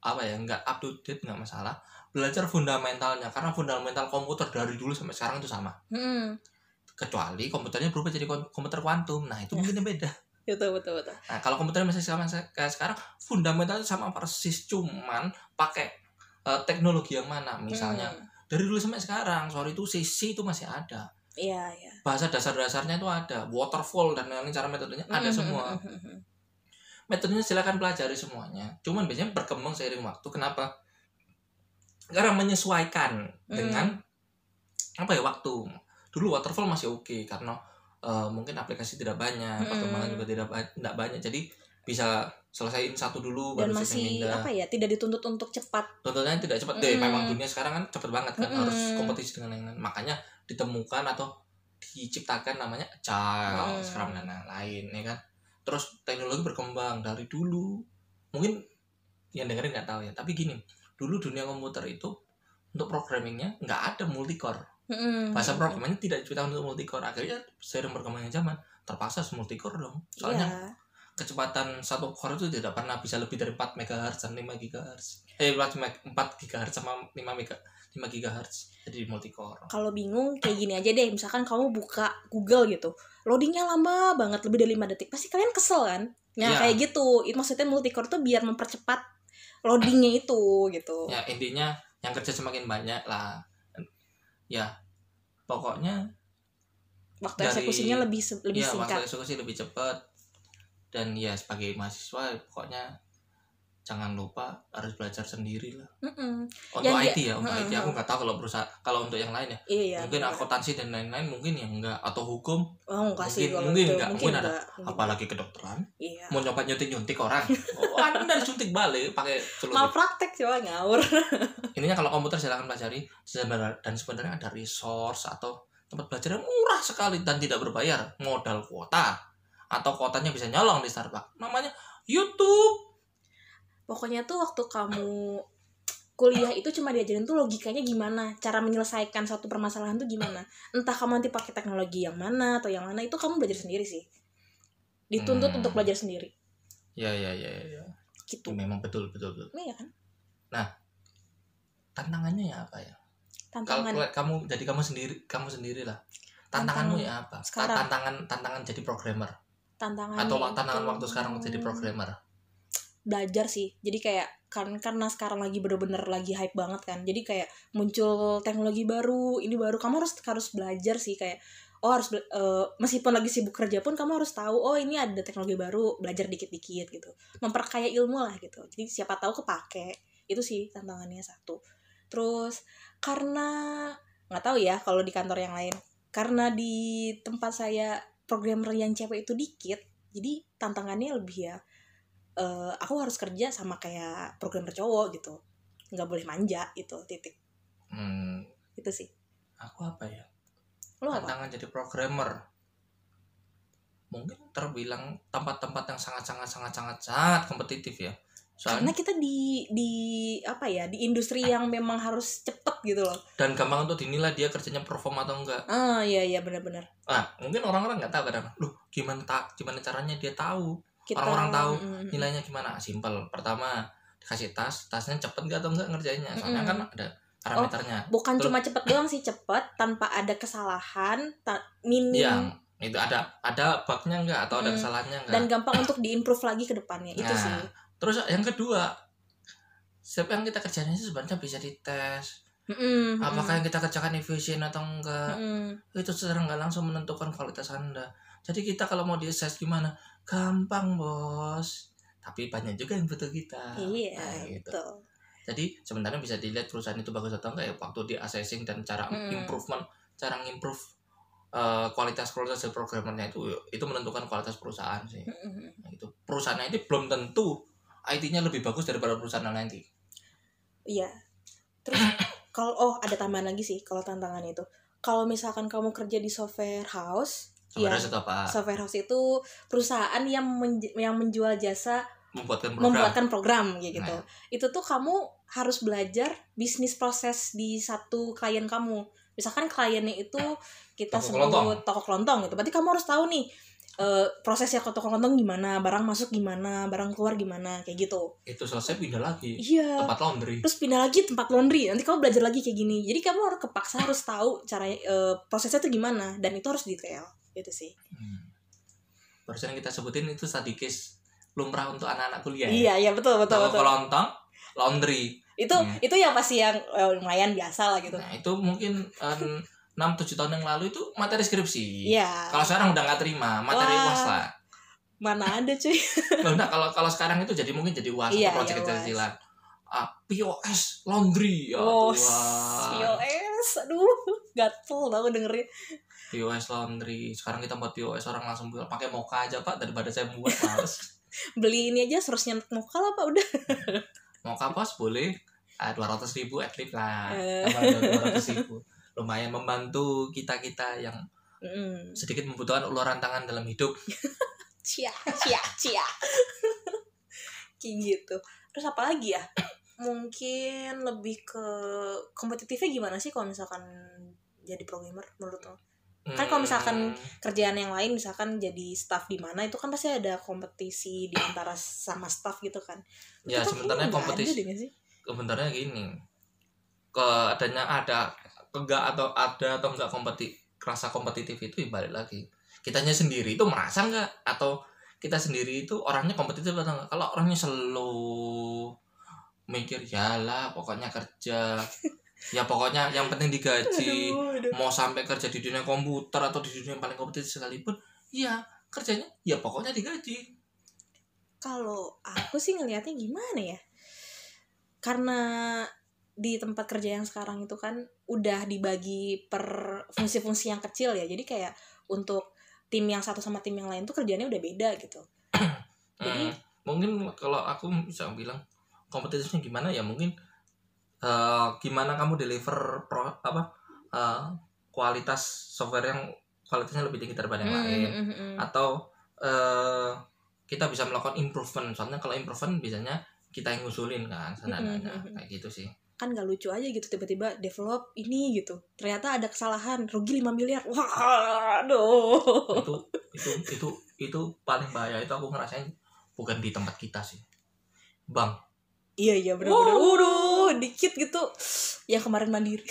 apa ya nggak up to date nggak masalah belajar fundamentalnya karena fundamental komputer dari dulu sampai sekarang itu sama Mm, kecuali komputernya berubah jadi kom- komputer kuantum nah itu mungkin beda betul betul betul. Nah, kalau komputernya masih sama kayak sekarang, fundamentalnya sama persis, cuman pakai eh, teknologi yang mana? Misalnya Mm, dari dulu sampai sekarang, sorry itu CC itu masih ada. Iya iya. Bahasa dasar-dasarnya itu ada, waterfall dan lain-lain cara metodenya ada Mm, semua. mm, mm, mm. Metodenya silakan pelajari semuanya. Cuman biasanya berkembang seiring waktu. Kenapa? Karena menyesuaikan Hmm. dengan apa ya waktu. Dulu waterfall masih oke karena eh, mungkin aplikasi tidak banyak, Hmm. perkembangan juga tidak tidak banyak. Jadi bisa selesaiin satu dulu Dan baru masih pindah. apa ya? Tidak dituntut untuk cepat. Tuntutannya tidak cepat deh. Hmm. Memang dunia sekarang kan cepet banget kan Hmm. harus kompetisi dengan yang lain. Makanya ditemukan atau diciptakan namanya agile, Hmm. Scrum dan lain-lain ya kan. Terus teknologi berkembang dari dulu. Mungkin yang dengerin nggak tahu ya. Tapi gini, dulu dunia komputer itu untuk programmingnya nggak ada multicore. Mm, Bahasa mm, programmingnya tidak diciptakan untuk multicore. Akhirnya seiring berkembangnya zaman terpaksa multicore dong. Soalnya Iya. kecepatan satu core itu tidak pernah bisa lebih dari 4 MHz dan 5 GHz. Eh 4 meg- 4 GHz sama 5 mega 5 GHz. Jadi multicore. kalau bingung kayak gini aja deh misalkan kamu buka Google gitu loadingnya lama banget lebih dari 5 detik pasti kalian kesel kan nah Iya. kayak gitu itu maksudnya multicore tuh biar mempercepat loadingnya itu gitu Ya intinya yang kerja semakin banyak lah. Ya pokoknya waktu dari- eksekusinya lebih lebih ya singkat waktu eksekusi lebih cepat. dan ya sebagai mahasiswa pokoknya jangan lupa harus belajar sendiri lah Mm-mm. untuk Yang IT ya untuk Mm, IT aku nggak tahu kalau perusahaan kalau untuk yang lain ya. Iya mungkin bener. akuntansi dan lain-lain mungkin yang enggak atau hukum. Oh enggak mungkin- mungkin enggak, mungkin ada. Mungkin. Apalagi kedokteran. Iya. Mau nyoba nyuntik nyuntik orang. Oh, anda suntik balik pakai celurit. Mal praktek coba ngawur. Intinya kalau komputer silahkan pelajari. Dan sebenarnya ada resource atau tempat belajar yang murah sekali dan tidak berbayar. Modal kuota. Atau kuotanya bisa nyolong di Starbucks. Namanya YouTube pokoknya tuh waktu kamu kuliah itu cuma diajarin tuh logikanya gimana cara menyelesaikan suatu permasalahan tuh gimana. Entah kamu nanti pakai teknologi yang mana atau yang mana itu kamu belajar sendiri sih. Dituntut Hmm. untuk belajar sendiri. Ya ya ya ya, ya. gitu. Memang betul betul betul. Iya kan? Tantangannya ya apa ya? Tantangan. kalau kamu jadi kamu sendiri kamu sendiri lah tantanganmu Tantangan ya apa? sekarang. tantangan tantangan jadi programmer. Tantangan atau tantangan waktu sekarang jadi programmer belajar sih. Jadi kayak kan karena sekarang lagi bener-bener lagi hype banget kan. Jadi kayak muncul teknologi baru ini baru kamu harus harus belajar sih. Kayak oh harus eh, meskipun lagi sibuk kerja pun kamu harus tahu oh ini ada teknologi baru belajar dikit-dikit gitu. Memperkaya ilmu lah gitu. Jadi siapa tahu kepake. Itu sih tantangannya satu. Terus karena nggak tahu ya kalau di kantor yang lain. Karena di tempat saya programmer yang cewek itu dikit jadi tantangannya lebih ya eh, aku harus kerja sama kayak programmer cowok gitu. Nggak boleh manja itu titik. Hmm, itu sih. Aku apa ya? Lo apa? Tantangan jadi programmer. Mungkin terbilang tempat-tempat yang sangat sangat sangat sangat sangat kompetitif ya. Karena soalnya kita di di apa ya di industri yang memang harus cepet gitu loh. Dan gampang untuk dinilai dia kerjanya perform atau enggak. Ah iya iya benar-benar. Ah mungkin orang-orang nggak tahu kadang. Loh gimana tak gimana caranya dia tahu kita Orang-orang tahu mm, mm, nilainya gimana. Simple pertama dikasih tas tasnya cepet nggak atau enggak ngerjainnya? Soalnya Mm-mm. kan ada parameternya. Bukan Terus- cuma cepet doang sih cepet tanpa ada kesalahan ta- minim. Yang itu ada ada bugnya enggak atau ada Mm. kesalahannya enggak dan gampang untuk diimprove lagi ke depannya itu Nah, sih. terus yang kedua setiap yang kita kerjain itu sebenarnya bisa dites. Mm-mm, apakah yang kita kerjakan efisien atau enggak mm-mm. itu secara nggak langsung menentukan kualitas anda. Jadi kita kalau mau di assess gimana gampang bos tapi banyak juga yang butuh kita iya Nah, gitu. betul jadi sebenarnya bisa dilihat perusahaan itu bagus atau enggak ya waktu di assessing dan cara Mm. improvement cara improve kualitas kualitas dari programmernya itu itu menentukan kualitas perusahaan sih Mm-mm. Nah, itu perusahaan itu belum tentu IT-nya lebih bagus daripada perusahaan lain nanti Iya. Terus kalau oh ada tambahan lagi sih kalau tantangan itu. Kalau misalkan kamu kerja di software house, sebenarnya Iya. itu apa software house itu perusahaan yang menj- yang menjual jasa membuatkan program membuatkan program kayak gitu. Nah. Itu tuh kamu harus belajar bisnis proses di satu klien kamu. Misalkan kliennya itu kita Toko sebut kelontong. toko kelontong gitu. Berarti kamu harus tahu nih eh, prosesnya ke toko kelontong gimana, barang masuk gimana, barang keluar gimana, kayak gitu. itu selesai pindah lagi Iya. tempat laundry terus pindah lagi tempat laundry nanti kamu belajar lagi kayak gini jadi kamu harus kepaksa harus tahu cara eh, prosesnya tuh gimana dan itu harus detail gitu sih Hmm. barusan yang kita sebutin itu sadikis lumrah untuk anak-anak kuliah ya? iya iya betul betul Toko betul kelontong laundry itu Iya. itu yang pasti yang eh, lumayan biasa lah gitu nah itu mungkin enam tujuh tahun yang lalu itu materi skripsi iya kalau sekarang udah nggak terima materi Wah. uas lah mana ada cuy nah kalau kalau sekarang itu jadi mungkin jadi uas Iya, atau project iya, UAS. kecilan ah, POS laundry ya oh Tuhan. POS aduh gatel tau dengerin POS laundry sekarang kita buat POS orang langsung bilang pakai mocha aja pak. Daripada saya buat males. Beli ini aja serusnya muka lah pak. Udah. Mocha pos boleh. Ah, dua ratus ribu at least lah. Eh. dua ratus ribu. Lumayan membantu kita kita yang Mm. sedikit membutuhkan uluran tangan dalam hidup. Cia cia cia. Kayak gitu. Terus apa lagi ya? Mungkin lebih ke kompetitifnya gimana sih kalau misalkan jadi programmer menurut lo Kan kalau misalkan Hmm, kerjaan yang lain misalkan jadi staff di mana itu kan pasti ada kompetisi di antara sama staff gitu kan. Ya Itu kan sebenarnya ada kompetisi sih? sebenarnya gini ke adanya ada enggak atau ada atau enggak kompeti rasa kompetitif itu balik lagi. Kitanya sendiri itu merasa enggak atau kita sendiri itu orangnya kompetitif atau enggak kalau orangnya slow mikir ya lah pokoknya kerja ya pokoknya yang penting digaji Aduh, aduh. mau sampai kerja di dunia komputer atau di dunia yang paling kompetitif sekalipun ya kerjanya ya pokoknya digaji. Kalau aku sih ngelihatnya gimana ya? Karena di tempat kerja yang sekarang itu kan udah dibagi per fungsi-fungsi yang kecil ya. Jadi kayak untuk tim yang satu sama tim yang lain tuh kerjanya udah beda gitu. Jadi- Hmm, mungkin kalau aku bisa bilang kompetitifnya gimana ya? Mungkin eh, gimana kamu deliver pro apa eh, kualitas software yang kualitasnya lebih tinggi daripada yang lain? Hmm, hmm, hmm. atau eh, kita bisa melakukan improvement. Soalnya kalau improvement biasanya kita yang ngusulin kan sana Mm-mm, nanya mm-mm. kayak gitu sih. Kan gak lucu aja gitu tiba-tiba develop ini gitu. Ternyata ada kesalahan rugi 5 miliar. Wah aduh. Itu itu itu itu paling bahaya. Itu aku ngerasain bukan di tempat kita sih. Bang. Iya iya benar-benar waduh dikit gitu. Yang kemarin mandiri.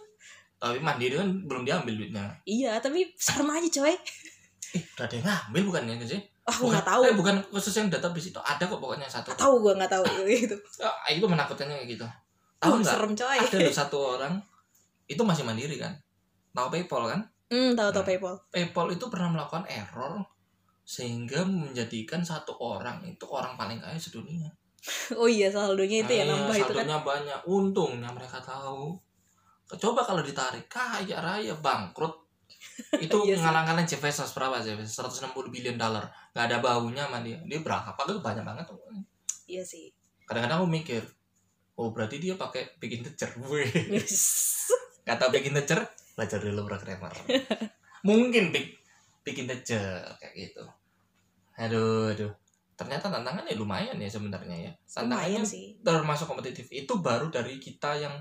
Tapi mandiri kan belum diambil duitnya. Iya tapi serem aja coy. Eh udah ada yang ngambil bukannya sih aku nggak tahu. Eh, bukan khusus yang database itu ada kok pokoknya satu. Tahu gue nggak tahu. Gitu. Ah, itu menakutkan kayak gitu. Tahu nggak? serem coy. Ada loh satu orang itu masih mandiri kan? Tahu PayPal kan? Hmm tahu tahu Nah. PayPal. PayPal itu pernah melakukan error sehingga menjadikan satu orang itu orang paling kaya sedunia. oh iya saldonya itu ya Nah, nambah itu kan banyak. Untungnya mereka tahu. Coba kalau ditarik kaya raya bangkrut. Itu Iya ngalangkan Jeff Bezos berapa Jeff Bezos? 160 billion dollar. Gak ada baunya sama dia. Dia berapa? Itu banyak banget tuh. iya sih Kadang-kadang aku mikir, oh berarti dia pakai bikin tecer. Wih. Kata bikin tecer, belajar dulu programmer. Mungkin bik- bikin tecer kayak gitu. Aduh, aduh. Ternyata tantangannya lumayan ya sebenarnya ya. Tantangannya lumayan sih termasuk kompetitif itu baru dari kita yang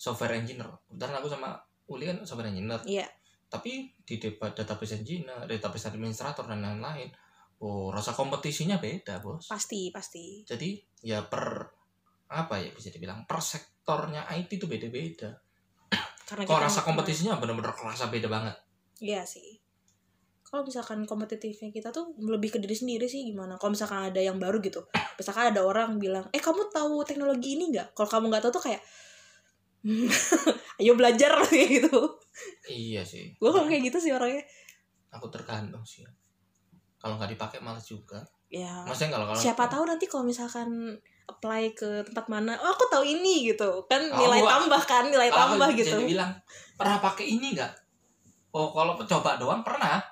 software engineer. Kebetulan aku sama Uli kan software engineer. iya Tapi di database engineer, database administrator dan lain-lain, oh rasa kompetisinya beda bos. pasti pasti Jadi ya per apa ya bisa dibilang per sektornya IT itu beda-beda. Kok kita rasa kompetisinya bener-bener kerasa beda banget. Iya sih. Kalau misalkan kompetitifnya kita tuh lebih ke diri sendiri sih gimana? Kalau misalkan ada yang baru gitu, misalkan ada orang bilang, eh kamu tahu teknologi ini nggak? Kalau kamu nggak tahu tuh kayak, "Hmm, ayo belajar gitu. Iya sih. Gue kayak gitu sih orangnya. Aku tergantung sih. Kalau nggak dipakai males juga. Ya. Maksudnya kalau kalau Siapa tahu nanti kalau misalkan apply ke tempat mana, oh aku tahu ini gitu kan nilai gua- tambah kan nilai tambah gitu. Jadi bilang pernah pakai ini nggak? Oh kalau coba doang pernah.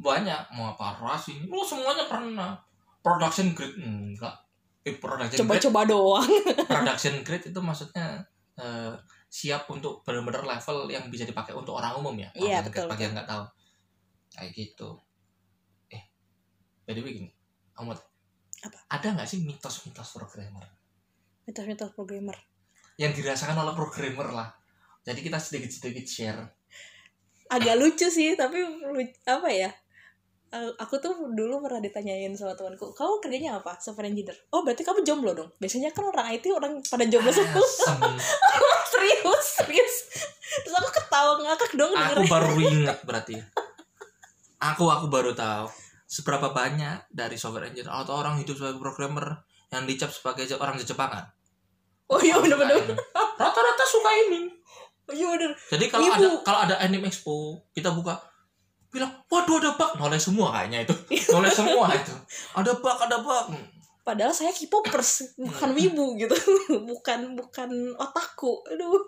Banyak mau apa ras ini? Oh semuanya pernah. Production grade enggak. Eh, production grade Coba-coba doang. production grade itu maksudnya eh, siap untuk benar-benar level yang bisa dipakai untuk orang umum ya. Iya, Production betul, Bagi yang nggak tahu. Kayak gitu. Eh, by the way gini, kamu Apa? ada nggak sih mitos-mitos programmer Mitos-mitos programmer. yang dirasakan oleh programmer lah? Jadi kita sedikit-sedikit share. agak lucu sih tapi lu- apa ya Eh, aku tuh dulu pernah ditanyain sama temanku kamu kerjanya apa? Software engineer. Oh berarti kamu jomblo dong. Biasanya kan orang IT orang pada jomblo semua. Serius serius. Terus aku ketawa ngakak dong aku dengernya. baru ingat berarti. Aku aku baru tahu seberapa banyak dari software engineer atau orang hidup sebagai programmer yang dicap sebagai orang Jepangan oh iya bener-bener rata-rata suka ini. Oh iya bener. Jadi kalau Ibu. ada kalau ada anime expo kita buka bilang waduh ada bug. Noleh semua kayaknya itu. Noleh semua itu. Ada bug ada bug. Padahal saya K-popers bukan wibu gitu. Bukan bukan otakku aduh.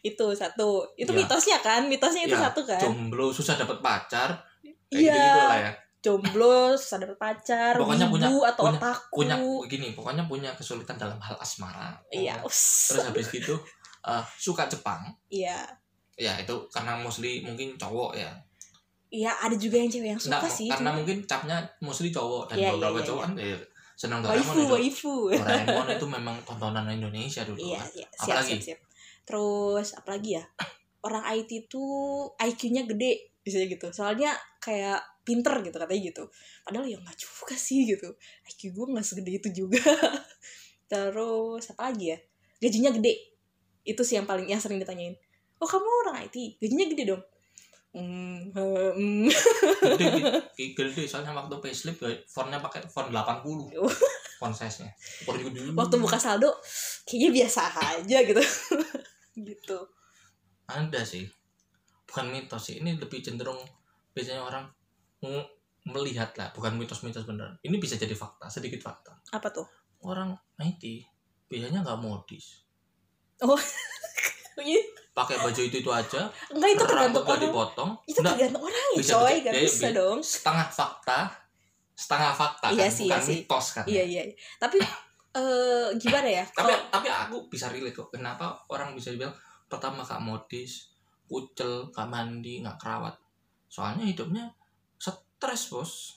Itu satu. Itu Ya. mitosnya kan? Mitosnya itu Ya, satu kan? Jomblo susah dapat pacar. Kayak Iya. gitu lah ya. Jomblo susah dapet pacar Pokoknya wibu punya- atau punya- otaku. punya begini pokoknya punya kesulitan dalam hal asmara. Iya us. terus habis gitu eh, suka Jepang. Iya. Ya itu karena mostly mungkin cowok ya iya ada juga yang cewek yang suka Nggak, sih karena cuma- mungkin capnya mostly cowok dan Iya, iya, beberapa iya, cowok iya. kan eh, senang Doraemon waifu itu waifu. Doraemon itu memang tontonan Indonesia dulu iya kan. iya. Siap Apalagi? siap siap. Terus apalagi ya? Orang IT tuh IQ-nya gede biasanya gitu. Soalnya kayak pinter gitu katanya gitu. Padahal ya nggak juga sih gitu. IQ gue nggak segede itu juga. Terus apa lagi ya? Gajinya gede. Itu sih yang paling yang sering ditanyain. Oh kamu orang IT gajinya gede dong hmm, hmm. gede gede, gede. Soalnya waktu payslip ya, fontnya pakai font 80 Oh. font size nya waktu buka saldo kayaknya biasa aja gitu. Gitu. Ada sih. Bukan mitos sih. Ini lebih cenderung biasanya orang mm, melihat lah. Bukan mitos-mitos bener ini bisa jadi fakta sedikit fakta. Apa tuh? Orang IT biasanya nggak modis. Iya. Pakai baju itu itu aja. Enggak itu tergantung nggak orang. dipotong. Itu Nggak, tergantung orang ya bisa, coy. gak bisa bi- dong. setengah fakta setengah fakta Iya kan sih, bukan iya sih. mitos kan. Iya iya. Tapi eh gimana ya? Tapi kalau tapi aku bisa relate kok. Kenapa orang bisa bilang pertama gak modis kucel gak mandi gak kerawat. Soalnya hidupnya stres bos.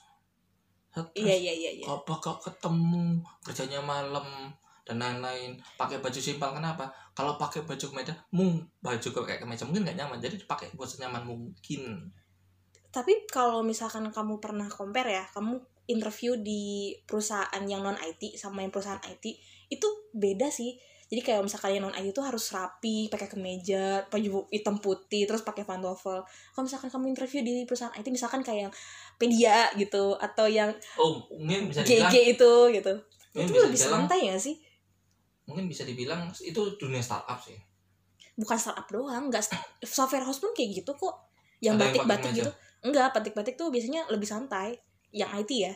Stres. Iya iya iya iya. Apa kok ketemu kerjanya malam dan lain-lain. Pakai baju simpel kenapa? Kalau pakai baju kemeja mung baju kayak kemeja mungkin nggak nyaman. Jadi pakai buat senyaman mungkin. Tapi kalau misalkan kamu pernah compare ya kamu interview di perusahaan yang non IT sama yang perusahaan IT itu beda sih. Jadi kayak misalkan yang non IT itu harus rapi pakai kemeja baju hitam putih terus pakai pantofel. Kalau misalkan kamu interview di perusahaan IT misalkan kayak yang pedia gitu atau yang oh mungkin bisa GG itu gitu. mungkin itu bisa lebih dibilang santai ya sih mungkin bisa dibilang itu dunia startup sih. Bukan startup doang nggak software house pun kayak gitu kok. Yang pakai batik-batik gitu. Enggak batik-batik tuh biasanya lebih santai. Yang IT ya.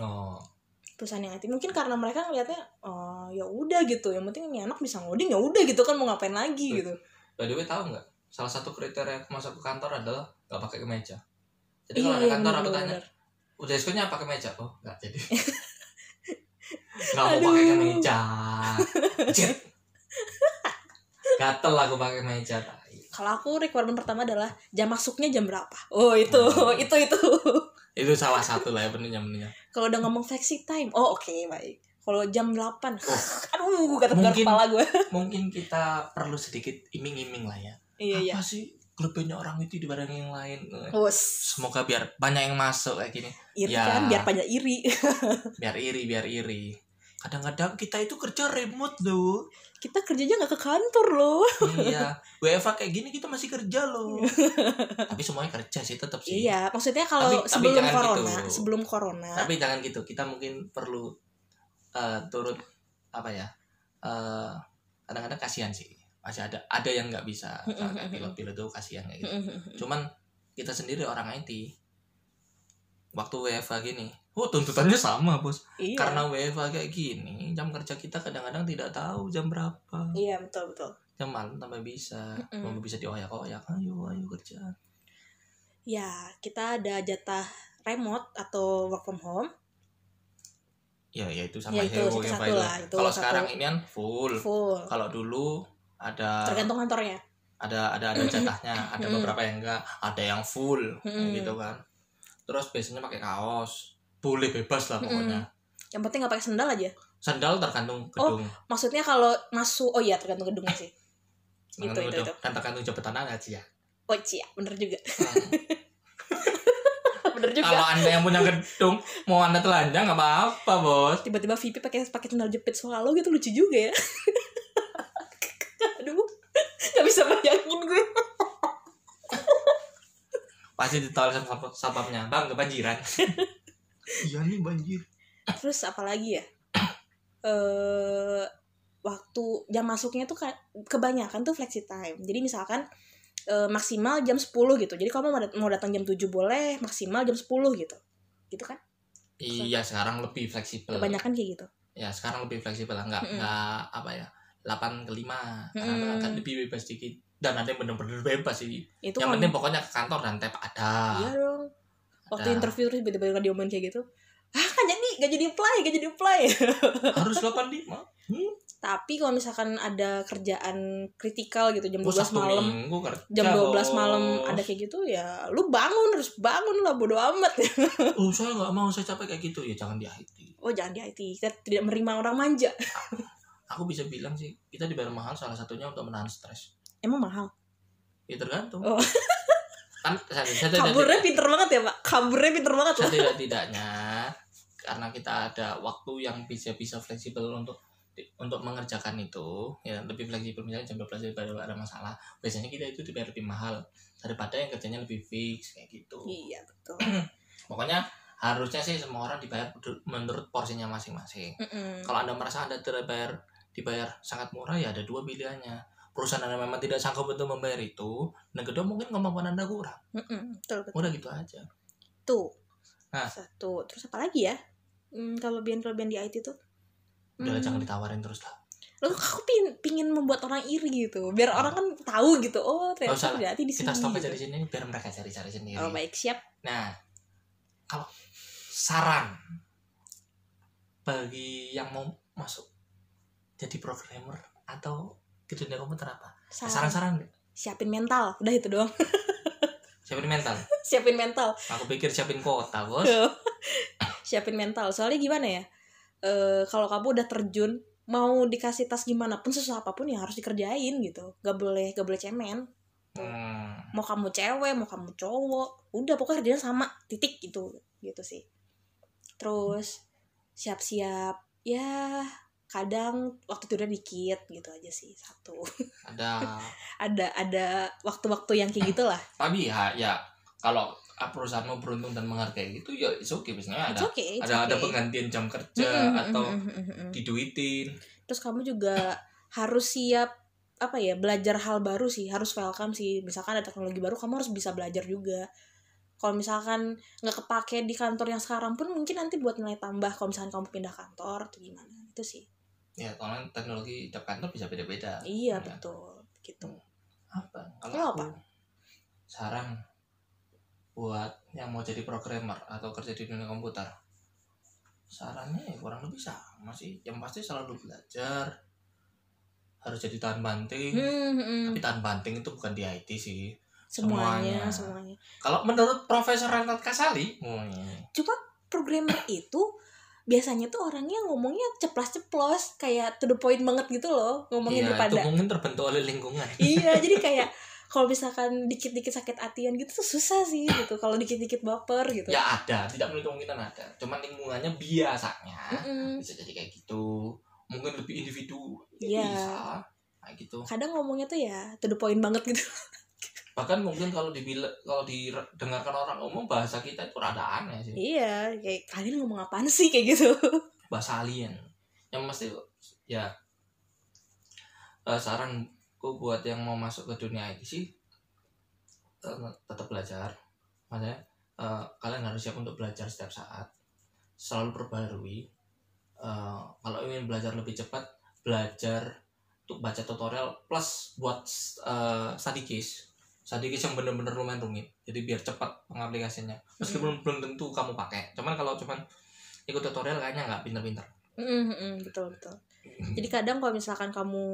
Oh. Perusahaan yang IT mungkin karena mereka ngelihatnya oh ya udah gitu. Yang penting ini anak bisa ngoding ya udah gitu kan mau ngapain lagi gitu. By the way tahu nggak? Salah satu kriteria aku masuk ke kantor adalah nggak pakai kemeja. Jadi iya kalau ada iya kantor bener, aku tanya udah eskunya apa kemeja oh nggak jadi nggak mau pakai kemeja Cit. gatel aku pakai tai. kalau aku requirement pertama adalah jam masuknya jam berapa. Oh itu Hmm. itu itu. Itu salah satu lah ya pentingnya pentingnya kalau udah ngomong flexi time oh oke baik. Kalau jam 8 Oh. aduh kata Mungkin- kepala gue mungkin kita perlu sedikit iming-iming lah ya. Iya iya. Apa sih kelebihannya orang itu dibanding yang lain? Wus, semoga biar banyak yang masuk kayak gini. Iri Ya. kan biar banyak iri. Biar iri biar iri kadang-kadang kita itu kerja remote loh. Kita kerjanya nggak ke kantor loh. Iya. WFA kayak gini kita masih kerja loh. Tapi semuanya kerja sih tetap sih. Iya maksudnya kalau Tapi- tapi sebelum jangan corona gitu. sebelum corona. Tapi jangan gitu. Kita mungkin perlu eh, turut apa ya eh, kadang-kadang kasihan sih. Masih ada ada yang nggak bisa kayak pilot-pilot tuh kasihan kayak gitu. Cuman kita sendiri orang IT waktu WFA gini oh tuntutannya sama bos. Iya. Karena WFA kayak gini jam kerja kita kadang-kadang tidak tahu jam berapa. Iya betul betul. Jam malam tambah bisa. Mm-mm. tambah bisa dioyak-oyak ayo ayo kerja. Ya kita ada jatah remote atau work from home. Ya ya itu sama Ya, ya, itu satu lah, itu kalau sekarang ini kan full. Full. Kalau dulu ada tergantung kantornya. Ada ada ada jatahnya. Ada beberapa yang enggak. Ada yang full gitu kan. Terus biasanya pakai kaos boleh bebas lah pokoknya. Yang penting nggak pakai sendal aja. Sandal tergantung Oh, gedung. maksudnya kalau masuk oh iya tergantung gedungnya sih. Itu, tergantung itu, gedung. itu. dan tergantung jabatan anda sih ya. Oh iya bener juga. Hmm. bener juga. Kalau anda yang punya gedung mau anda telanjang nggak apa-apa bos. Tiba-tiba VP pakai pakai sendal jepit swallow gitu lucu juga ya. Aduh nggak bisa bayangin gue. Pasti ditawarin sama satpam- satpamnya bang kebanjiran iya nih banjir. Terus apalagi ya? Eh waktu jam masuknya tuh kebanyakan tuh flexi time. Jadi misalkan eh, maksimal jam 10 gitu. Jadi kamu mau, dat- mau datang jam 7 boleh maksimal jam 10 gitu. Gitu kan? Iya sekarang lebih fleksibel. Kebanyakan kayak gitu. Ya sekarang lebih fleksibel lah. Nggak Mm-mm. nggak apa ya 8 ke 5 karena Mm-mm. agak lebih bebas sedikit dan ada yang bener-bener bebas sih. Itu yang kan penting pokoknya ke kantor dan tap ada. Iya dong waktu Ada. interview terus tiba-tiba nggak diomongin kayak gitu. Ah kan jadi gak jadi apply gak jadi apply. Harus 85 hmm? tapi kalau misalkan ada kerjaan kritikal gitu jam Gua 12 Sabtu malam jam 12 bos. malam ada kayak gitu ya lu bangun harus bangun lah bodo amat. Oh saya nggak mau saya capek kayak gitu. Ya jangan di IT oh jangan di IT kita tidak menerima orang manja. Aku bisa bilang sih kita dibayar mahal salah satunya untuk menahan stres. Emang mahal? Ya tergantung. Oh. Kan saya, saya tidak kaburnya pinter banget ya pak. Kaburnya pinter banget loh setidak tidaknya karena kita ada waktu yang bisa bisa fleksibel untuk untuk mengerjakan itu ya lebih fleksibel misalnya jam 12 daripada ada masalah. Biasanya kita itu dibayar lebih mahal daripada yang kerjanya lebih fix kayak gitu. Iya betul. Pokoknya harusnya sih semua orang dibayar menurut porsinya masing-masing. Mm-mm. kalau anda merasa anda dibayar dibayar sangat murah ya ada dua pilihannya perusahaan anda memang tidak sanggup untuk membayar itu dan kedua mungkin kemampuan anda kurang. Mm-mm. betul betul. Udah gitu aja. Tuh. Nah. satu. Terus apa lagi ya? Hmm, kelebihan-kelebihan di IT tuh? Udah Hmm. jangan ditawarin terus lah. Loh, aku pingin, pingin membuat orang iri gitu? Biar orang kan tahu gitu oh ternyata lah. berarti di sini kita stop gitu. aja di sini biar mereka cari-cari sendiri. Oh baik siap. Nah kalau saran bagi yang mau masuk jadi programmer atau ke dunia komputer apa? Saran. saran-saran siapin mental udah itu doang. Siapin mental? Siapin mental. Aku pikir siapin kota bos. Siapin mental. Soalnya gimana ya? Eh kalau kamu udah terjun mau dikasih tas gimana pun susah apa pun ya harus dikerjain gitu. Gak boleh gak boleh cemen. Hmm. mau kamu cewek mau kamu cowok udah pokoknya kerjanya sama titik gitu gitu sih. Terus siap-siap ya kadang waktu tidurnya dikit gitu aja sih satu. Ada. Ada ada waktu-waktu yang kayak gitulah. Tapi ya ya kalau perusahaanmu beruntung dan menghargai itu ya it's okay biasanya it's ada okay it's ada ada okay. penggantian jam kerja Mm-mm, atau mm-mm, mm-mm. diduitin. Terus kamu juga harus siap apa ya belajar hal baru sih harus welcome sih. Misalkan ada teknologi baru kamu harus bisa belajar juga. Kalau misalkan nggak kepake di kantor yang sekarang pun mungkin nanti buat nilai tambah kalau misalkan kamu pindah kantor atau gimana itu sih ya soalnya teknologi tiap kantor bisa beda-beda iya Ya. betul gitu apa kalau apa? saran buat yang mau jadi programmer atau kerja di dunia komputer sarannya ya kurang lebih sama sih yang pasti selalu belajar harus jadi tahan banting Hmm, hmm. tapi tahan banting itu bukan di IT sih semuanya Semuanya. semuanya kalau menurut Profesor Renat Kasali oh, ini. programmer itu biasanya tuh orangnya ngomongnya ceplas-ceplos kayak to the point banget gitu loh ngomongin iya, itu daripada mungkin terbentuk oleh lingkungan. Iya jadi kayak kalau misalkan dikit-dikit sakit hatian gitu tuh susah sih gitu kalau dikit-dikit baper gitu. Ya ada tidak menutup kemungkinan ada cuman lingkungannya biasanya Mm-mm. bisa jadi kayak gitu. Mungkin lebih individu Iya. bisa kayak gitu. Kadang ngomongnya tuh ya to the point banget gitu bahkan mungkin kalau dibila kalau didengarkan orang umum bahasa kita itu rada aneh sih. Iya kayak kalian ngomong apaan sih? kayak gitu. Bahasa alien. Yang mesti ya eh, saranku buat yang mau masuk ke dunia IT sih eh, tetap belajar. Makanya eh, kalian harus siap untuk belajar setiap saat. Selalu perbarui Eh, kalau ingin belajar lebih cepat belajar untuk baca tutorial plus buat eh, study case case yang bener-bener lumayan rumit jadi biar cepat pengaplikasinya meskipun belum tentu kamu pakai cuman kalau cuman ikut tutorial kayaknya nggak pinter-pinter Mm, mm, betul betul jadi kadang kalau misalkan kamu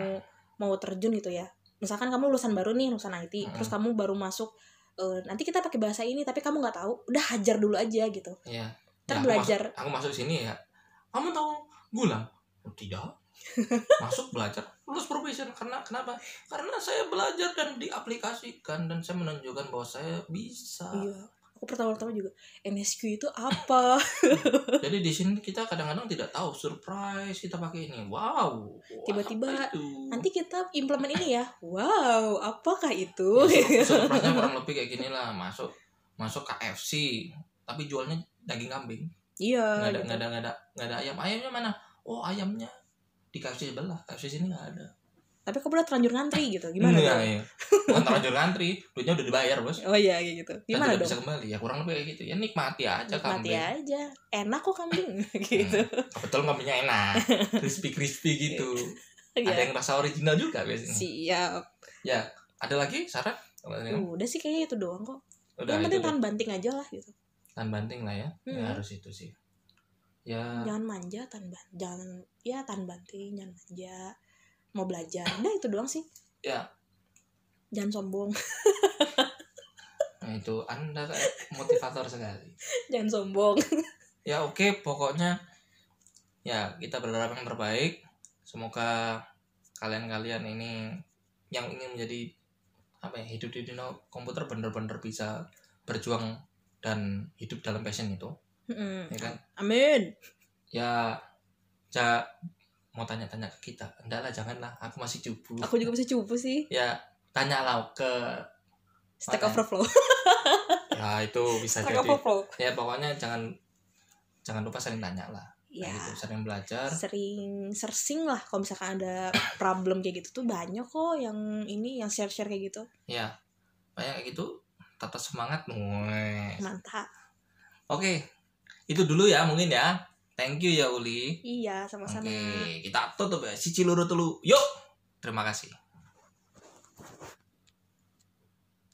mau terjun gitu ya misalkan kamu lulusan baru nih lulusan IT Mm. terus kamu baru masuk eh, nanti kita pakai bahasa ini tapi kamu nggak tahu udah hajar dulu aja gitu Iya. Ntar Ya, aku. Masuk, aku masuk sini ya. Kamu tahu gulang? Oh, tidak. Masuk belajar lulus probation karena kenapa? Karena saya belajar dan diaplikasikan dan saya menunjukkan bahwa saya bisa. iya aku pertama-tama juga MSQ itu apa Jadi di sini kita kadang-kadang tidak tahu surprise kita pakai ini. Wow. Tiba-tiba nanti kita implement ini ya wow apakah itu Ya, sur- surprise-nya kurang lebih kayak gini lah masuk masuk KFC tapi jualnya daging kambing iya nggak ada gitu. nggak ada nggak ada nggak ada ayam ayamnya mana oh ayamnya di KFC sebelah KFC sini nggak ada. Tapi kamu udah terlanjur ngantri gitu? Gimana Iya, iya. bukan terlanjur ngantri duitnya udah dibayar bos. Oh iya kayak gitu. Dan gimana dong? bisa kembali. Ya kurang lebih kayak gitu. Ya nikmati aja Nikmati kambing. aja. Enak kok kambing gitu. Hmm, kebetulan kambingnya enak. Crispy crispy gitu. Ada Iya. yang rasa original juga biasanya. Siap. Ya ada lagi saran ini kan udah sih kayaknya itu doang kok. Udah yang penting tahan banting aja lah gitu. Tahan banting lah ya. Ya Hmm. harus itu sih ya. Jangan manja ban jangan ya tahan banting jangan manja. Mau belajar udah itu doang sih. Ya. Jangan sombong. Nah, itu anda motivator sekali. Jangan sombong. Ya oke pokoknya ya kita berharap yang terbaik. Semoga kalian-kalian ini yang ingin menjadi apa ya hidup di dunia komputer bener-bener bisa berjuang dan hidup dalam passion itu Mm-mm. ya kan? Amin. Ya ja, mau tanya-tanya ke kita. Enggak lah janganlah. Aku masih cupu. Aku juga bisa cupu sih. Ya tanyalah ke stack overflow. Ya itu bisa stack jadi. overflow. Ya pokoknya jangan jangan lupa saling tanya lah ya. gitu sering belajar. Sering searching lah. Kalau misalkan ada problem kayak gitu tuh banyak kok yang ini yang share share kayak gitu. Ya banyak kayak gitu. Tetap semangat mantap. Oke itu dulu ya mungkin ya. Thank you ya Uli. Iya sama-sama. Oke kita tutup ya. Si ciluru telu. Yuk. Terima kasih